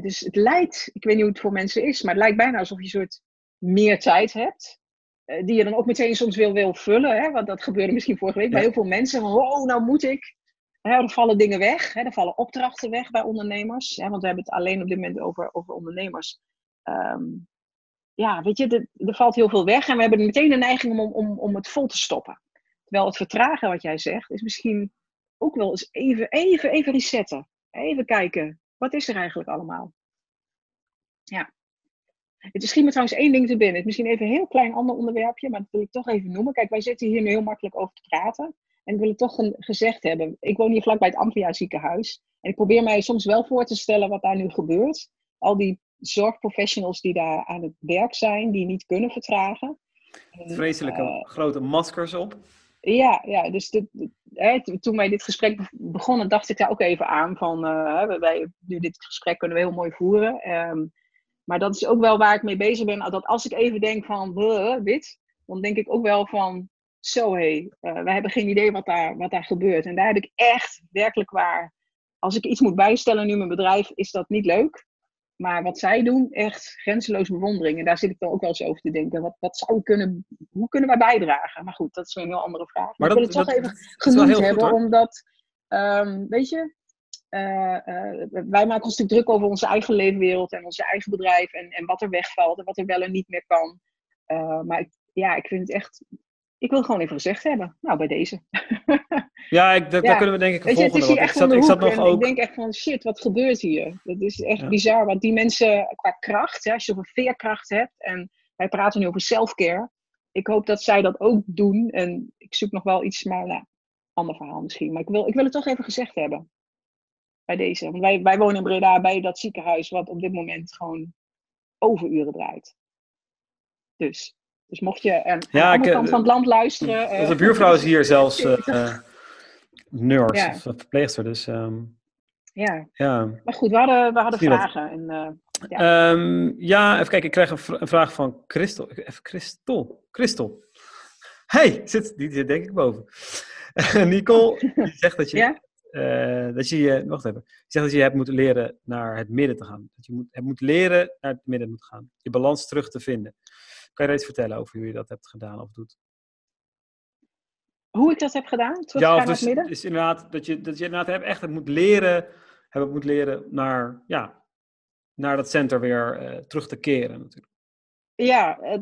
Dus het lijkt, ik weet niet hoe het voor mensen is, maar het lijkt bijna alsof je een soort meer tijd hebt. eh, die je dan ook meteen soms wil, wil vullen. Hè? Want dat gebeurde misschien vorige week bij heel veel mensen. Van, wow, nou moet ik. Hè, er vallen dingen weg. Hè, er vallen opdrachten weg bij ondernemers. Hè, want we hebben het alleen op dit moment over, over ondernemers. Ehm, ja, weet je, er, valt heel veel weg. En we hebben meteen de neiging om, om, om het vol te stoppen. Terwijl het vertragen, wat jij zegt, is misschien ook wel eens even, even, even resetten. Even kijken, wat is er eigenlijk allemaal? Ja. Het schiet me trouwens één ding te binnen. Het is misschien even een heel klein ander onderwerpje, maar dat wil ik toch even noemen. Kijk, wij zitten hier nu heel makkelijk over te praten. En ik wil het toch een- gezegd hebben. Ik woon hier vlakbij het Amplia ziekenhuis. En ik probeer mij soms wel voor te stellen wat daar nu gebeurt. Al die zorgprofessionals die daar aan het werk zijn, die niet kunnen vertragen. En, Vreselijke eh, grote maskers op. ja, ja, dus de, de- hè, to- toen wij dit gesprek be- begonnen, dacht ik daar ook even aan van, eh, hè, wij, nu dit gesprek kunnen we heel mooi voeren. Ehm, maar dat is ook wel waar ik mee bezig ben. Dat als ik even denk van, "Huh, dit, dan denk ik ook wel van, zo hé, hey, wij hebben geen idee wat daar, wat daar gebeurt. En daar heb ik echt, werkelijk waar, als ik iets moet bijstellen nu in mijn bedrijf, is dat niet leuk. Maar wat zij doen, echt grenzeloos bewondering. En daar zit ik dan ook wel eens over te denken. Wat, wat zou kunnen, hoe kunnen wij bijdragen? Maar goed, dat is een heel andere vraag. Maar, Maar ik dat, wil het toch dat, even dat genoemd goed hebben, omdat, ehm, weet je, eh, eh, wij maken ons natuurlijk druk over onze eigen leefwereld en onze eigen bedrijf en, en wat er wegvalt en wat er wel en niet meer kan. Eh, maar ik, ja, ik vind het echt, ik wil gewoon even gezegd hebben. Nou, bij deze. Ja, ik, daar, Ja. daar kunnen we denk ik een je, het volgende. is echt ik zat, ik zat nog ook. ik denk echt van, shit, wat gebeurt hier? Dat is echt Ja. bizar, want die mensen qua kracht, hè, als je zoveel veerkracht hebt en wij praten nu over self-care. Ik hoop dat zij dat ook doen en ik zoek nog wel iets, maar nou, ander verhaal misschien. Maar ik wil, ik wil het toch even gezegd hebben. Bij deze. Want wij, wij wonen in Breda bij dat ziekenhuis wat op dit moment gewoon overuren draait. Dus, dus mocht je aan, Ja, aan de andere eh, kant van het land luisteren. eh, Onze buurvrouw is hier zelfs eh, eh, nurse Ja. of verpleegster. Dus ehm, Ja, ja. maar goed, we hadden, we hadden vragen. En, eh, Ja. ja, even kijken. Ik krijg een, vra- een vraag van Christel. Even Christel. Christel. Hey, zit, die zit denk ik boven. Nicole die zegt dat je Ja? uh, dat je, wacht even, je zegt dat je hebt moeten leren naar het midden te gaan. Dat je moet, hebt moet leren naar het midden moet gaan. Je balans terug te vinden. Kan je er iets vertellen over hoe je dat hebt gedaan of doet? Hoe ik dat heb gedaan? Terug ja, of dus, naar het midden? inderdaad dat je, dat je inderdaad hebt, echt moet leren, hebben moet leren naar, ja, naar dat center weer uh, terug te keren natuurlijk. Ja, uh,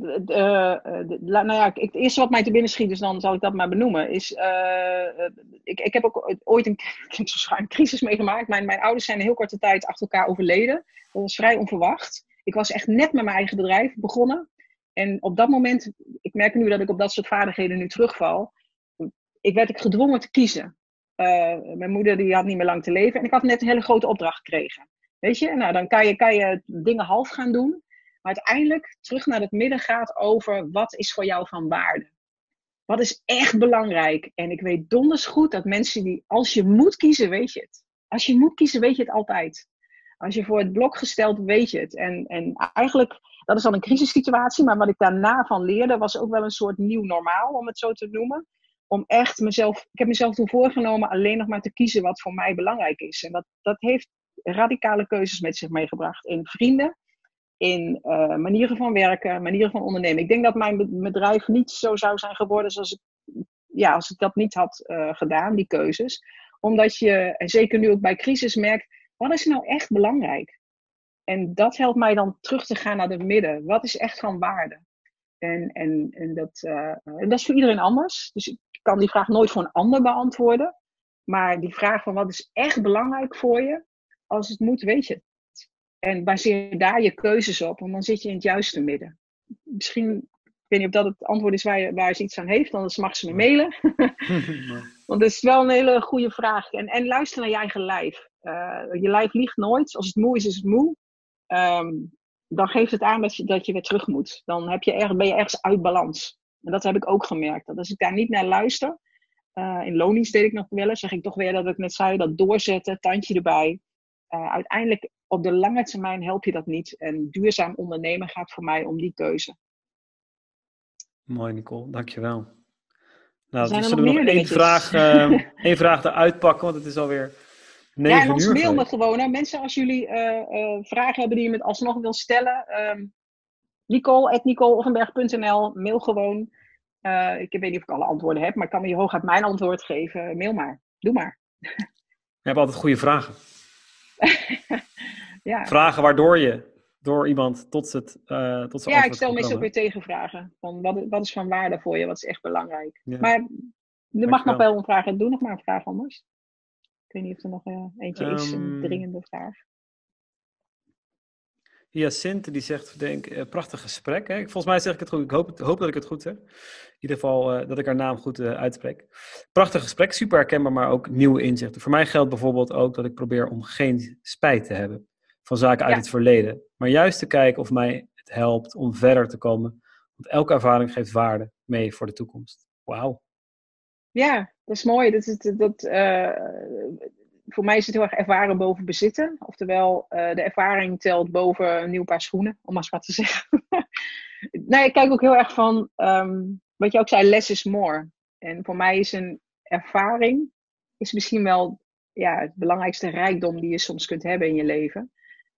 nou ja, het eerste wat mij te binnen schiet, dus dan zal ik dat maar benoemen, is, uh, ik, ik heb ook ooit een, een crisis meegemaakt. Mijn, mijn ouders zijn een heel korte tijd achter elkaar overleden. Dat was vrij onverwacht. Ik was echt net met mijn eigen bedrijf begonnen. En op dat moment, ik merk nu dat ik op dat soort vaardigheden nu terugval, ik werd ik gedwongen te kiezen. mijn moeder die had niet meer lang te leven en ik had net een hele grote opdracht gekregen. Weet je, nou dan kan je, kan je dingen half gaan doen. Maar uiteindelijk terug naar het midden gaat over wat is voor jou van waarde. Wat is echt belangrijk? En ik weet donders goed dat mensen die, als je moet kiezen, weet je het. Als je moet kiezen, weet je het altijd. Als je voor het blok gesteld, weet je het. En, en eigenlijk, dat is dan een crisissituatie, maar wat ik daarna van leerde, was ook wel een soort nieuw normaal, om het zo te noemen. Om echt mezelf, ik heb mezelf toen voorgenomen alleen nog maar te kiezen wat voor mij belangrijk is. En dat, dat heeft radicale keuzes met zich meegebracht. In vrienden, in uh, manieren van werken, manieren van ondernemen. Ik denk dat mijn bedrijf niet zo zou zijn geworden zoals ik, ja, als ik dat niet had uh, gedaan, die keuzes. Omdat je, en zeker nu ook bij crisis, merkt, wat is nou echt belangrijk? En dat helpt mij dan terug te gaan naar het midden. Wat is echt van waarde? En, en, en, dat, uh, en dat is voor iedereen anders. Dus ik kan die vraag nooit voor een ander beantwoorden. Maar die vraag van wat is echt belangrijk voor je, als het moet, weet je en baseer daar je keuzes op, want dan zit je in het juiste midden. Misschien, ik weet niet of dat het antwoord is waar, je, waar ze iets aan heeft, anders mag ze me mailen. want dat is wel een hele goede vraag. En, en luister naar je eigen lijf. Uh, je lijf liegt nooit. Als het moe is, is het moe. Um, dan geeft het aan dat je, dat je weer terug moet. Dan heb je erg, ben je ergens uit balans. En dat heb ik ook gemerkt. Dat als ik daar niet naar luister, uh, in lonings deed ik nog wel eens, zeg ik toch weer dat ik net zei, dat doorzetten, tandje erbij. Uh, uiteindelijk op de lange termijn help je dat niet. En duurzaam ondernemen gaat voor mij om die keuze. Mooi, Nicole, dankjewel. Nou, dus er nog, nog één vraag, uh, één vraag eruit pakken, want het is alweer ja, en ons mail me gewoon. Mensen, als jullie uh, uh, vragen hebben die je met alsnog wil stellen, um, nicole.nicoleoffenberg.nl, mail gewoon. Uh, ik weet niet of ik alle antwoorden heb, maar ik kan me je hooguit mijn antwoord geven. Mail maar. Doe maar. Je hebt altijd goede vragen. ja. Vragen waardoor je door iemand tot het uh, tot Ja, ik stel meestal weer tegenvragen. Van wat, wat is van waarde voor je? Wat is echt belangrijk? Maar er mag nog wel een vraag. Doe nog maar een vraag anders. Ik weet niet of er nog uh, eentje is, een ehm, dringende vraag. Sint die zegt, denk, uh, prachtig gesprek. Hè? Volgens mij zeg ik het goed. Ik hoop, hoop dat ik het goed zeg. In ieder geval uh, dat ik haar naam goed uh, uitspreek. Prachtig gesprek, super herkenbaar, maar ook nieuwe inzichten. Voor mij geldt bijvoorbeeld ook dat ik probeer om geen spijt te hebben van zaken uit het verleden. Maar juist te kijken of mij het helpt om verder te komen. Want elke ervaring geeft waarde mee voor de toekomst. Wauw. Ja, dat is mooi. Dat, dat, dat, voor mij is het heel erg ervaren boven bezitten. Oftewel, uh, de ervaring telt boven een nieuw paar schoenen, om maar eens wat te zeggen. nee, ik kijk ook heel erg van, um, wat je ook zei, less is more. En voor mij is een ervaring, is misschien wel ja, het belangrijkste rijkdom die je soms kunt hebben in je leven.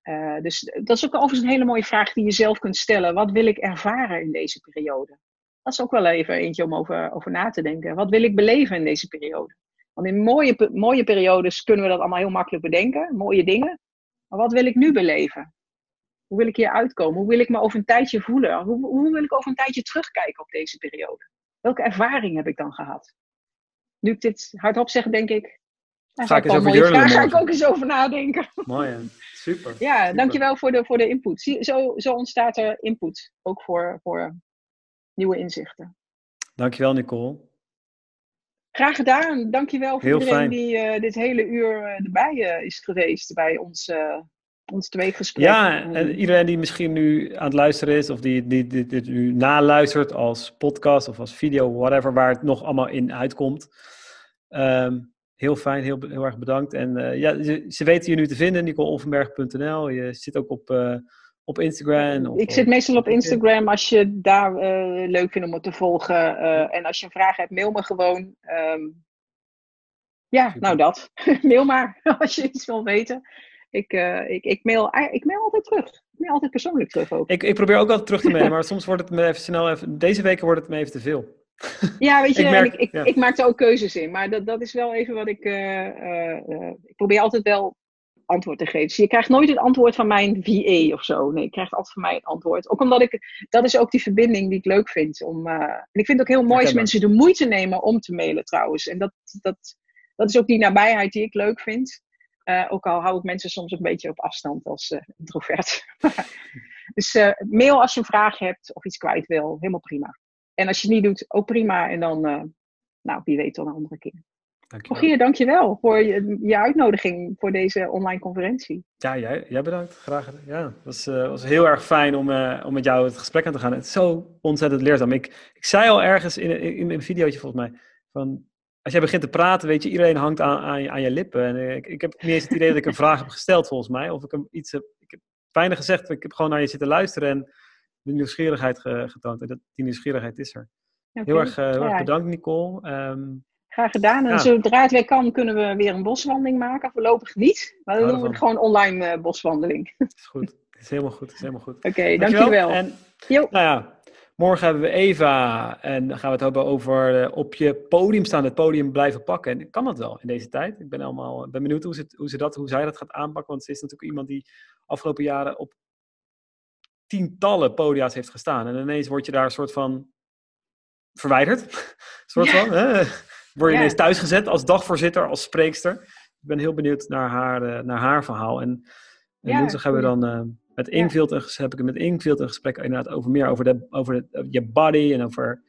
Uh, dus dat is ook overigens een hele mooie vraag die je zelf kunt stellen. Wat wil ik ervaren in deze periode? Dat is ook wel even eentje om over, over na te denken. Wat wil ik beleven in deze periode? Want in mooie, mooie periodes kunnen we dat allemaal heel makkelijk bedenken, mooie dingen. Maar wat wil ik nu beleven? Hoe wil ik hier uitkomen? Hoe wil ik me over een tijdje voelen? Hoe, hoe wil ik over een tijdje terugkijken op deze periode? Welke ervaring heb ik dan gehad? Nu ik dit hardop zeg, denk ik. Ga ik eens over Daar ga ik ook eens over nadenken. Mooi, hè? super. Ja, super. dankjewel voor de, voor de input. Zo, zo ontstaat er input, ook voor, voor nieuwe inzichten. Dankjewel, Nicole. Graag gedaan. Dankjewel voor iedereen die uh, dit hele uur uh, erbij uh, is geweest bij ons, ons twee gesprekken. Ja, en iedereen die misschien nu aan het luisteren is of die dit die, die, die, nu naluistert als podcast of als video, whatever, waar het nog allemaal in uitkomt. Um, heel fijn, heel, heel erg bedankt. En ja, ze, ze, weten je nu te vinden, nicoleoffenberg.nl. Je zit ook op op Instagram? Of, ik zit meestal op Instagram als je daar uh, leuk vindt om me te volgen. Uh, en als je een vraag hebt, mail me gewoon. Um, Ja, nou dat. mail maar als je iets wil weten. Ik, uh, ik, ik, mail, ik mail altijd terug. Ik mail altijd persoonlijk terug ook. Ik, ik probeer ook altijd terug te mailen, maar soms wordt het me even snel even... Deze weken wordt het me even te veel. Ja, weet je, ik, merk, ik, ik, maak er ook keuzes in. Maar dat, dat is wel even wat ik... Uh, ik probeer altijd wel antwoord te geven. Dus je krijgt nooit het antwoord van mijn VA of zo. Nee, je krijgt altijd van mij het antwoord. Ook omdat ik, dat is ook die verbinding die ik leuk vind. Om, uh, en ik vind het ook heel mooi als mensen de moeite nemen om te mailen trouwens. En dat, dat, dat is ook die nabijheid die ik leuk vind. Uh, ook al hou ik mensen soms een beetje op afstand als uh, introvert. dus mail als je een vraag hebt of iets kwijt wil, helemaal prima. En als je het niet doet, ook prima. En dan, nou, wie weet dan een andere keer. Dankjewel. Rogier, dankjewel voor je, je, uitnodiging voor deze online conferentie. Ja, jij, jij bedankt. Graag gedaan. Ja, het was, uh, was heel erg fijn om, uh, om met jou het gesprek aan te gaan. Het is zo ontzettend leerzaam. Ik, ik zei al ergens in, in, in een videootje volgens mij, van als jij begint te praten, weet je, iedereen hangt aan, aan, je, aan je lippen. En eh, ik, ik heb niet eens het idee dat ik een vraag heb gesteld volgens mij, of ik hem iets heb, ik heb weinig gezegd. Ik heb gewoon naar je zitten luisteren en de nieuwsgierigheid getoond. En dat, die nieuwsgierigheid is er. Heel erg, heel erg bedankt, Nicole. Um, Graag gedaan. En zodra het weer kan, kunnen we weer een boswandeling maken. Voorlopig niet. Maar dan doen we gewoon online uh, boswandeling. Dat is goed. Dat is helemaal goed. helemaal goed. Oké, okay, dankjewel. En, nou ja, morgen hebben we Eva. En dan gaan we het hebben over uh, op je podium staan. Het podium blijven pakken. En kan dat wel in deze tijd? Ik ben helemaal ben benieuwd hoe, ze, hoe, ze dat, hoe zij dat gaat aanpakken. Want ze is natuurlijk iemand die afgelopen jaren op tientallen podia's heeft gestaan. En ineens word je daar een soort van verwijderd. soort van. Hè? Word je ja. ineens thuisgezet als dagvoorzitter, als spreekster. Ik ben heel benieuwd naar haar, uh, naar haar verhaal. En, en woensdag hebben we dan uh, met Ingvild een, heb ik met Ingvild een gesprek inderdaad over meer over, de, over de, je body en over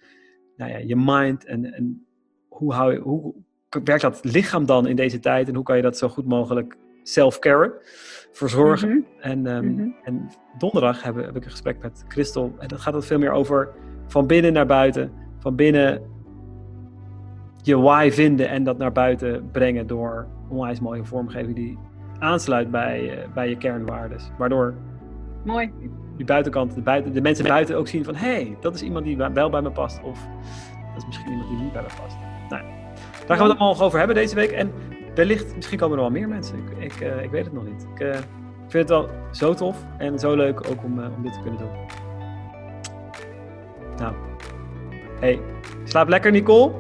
nou ja, je mind. En, en hoe, hou je, hoe werkt dat lichaam dan in deze tijd? En hoe kan je dat zo goed mogelijk self-care verzorgen? Mm -hmm. en, um, mm -hmm. en donderdag heb, heb ik een gesprek met Christel. En dat gaat het veel meer over van binnen naar buiten. Van binnen je why vinden en dat naar buiten brengen door onwijs mooie vormgeving die aansluit bij, uh, bij je kernwaardes. Waardoor Mooi. die buitenkant, de, buiten, de mensen buiten ook zien van hé, hey, dat is iemand die wel bij me past. Of dat is misschien iemand die niet bij me past. Nou, daar gaan we het allemaal over hebben deze week. En wellicht, misschien komen er wel meer mensen. Ik, ik, uh, ik weet het nog niet. Ik uh, vind het wel zo tof en zo leuk ook om, om dit te kunnen doen. Nou, hey, slaap lekker Nicole.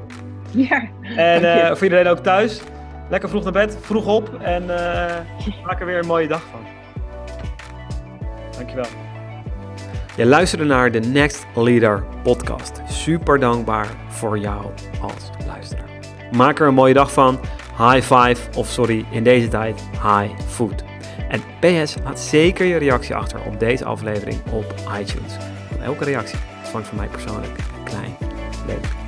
Ja. En uh, voor iedereen ook thuis. Lekker vroeg naar bed, vroeg op en uh, maak er weer een mooie dag van. Dankjewel. Je luisterde naar de Next Leader podcast. Super dankbaar voor jou als luisteraar. Maak er een mooie dag van. High five, of sorry, in deze tijd high food. En PS, laat zeker je reactie achter op deze aflevering op iTunes. elke reactie ontvangt van mij persoonlijk een klein leuk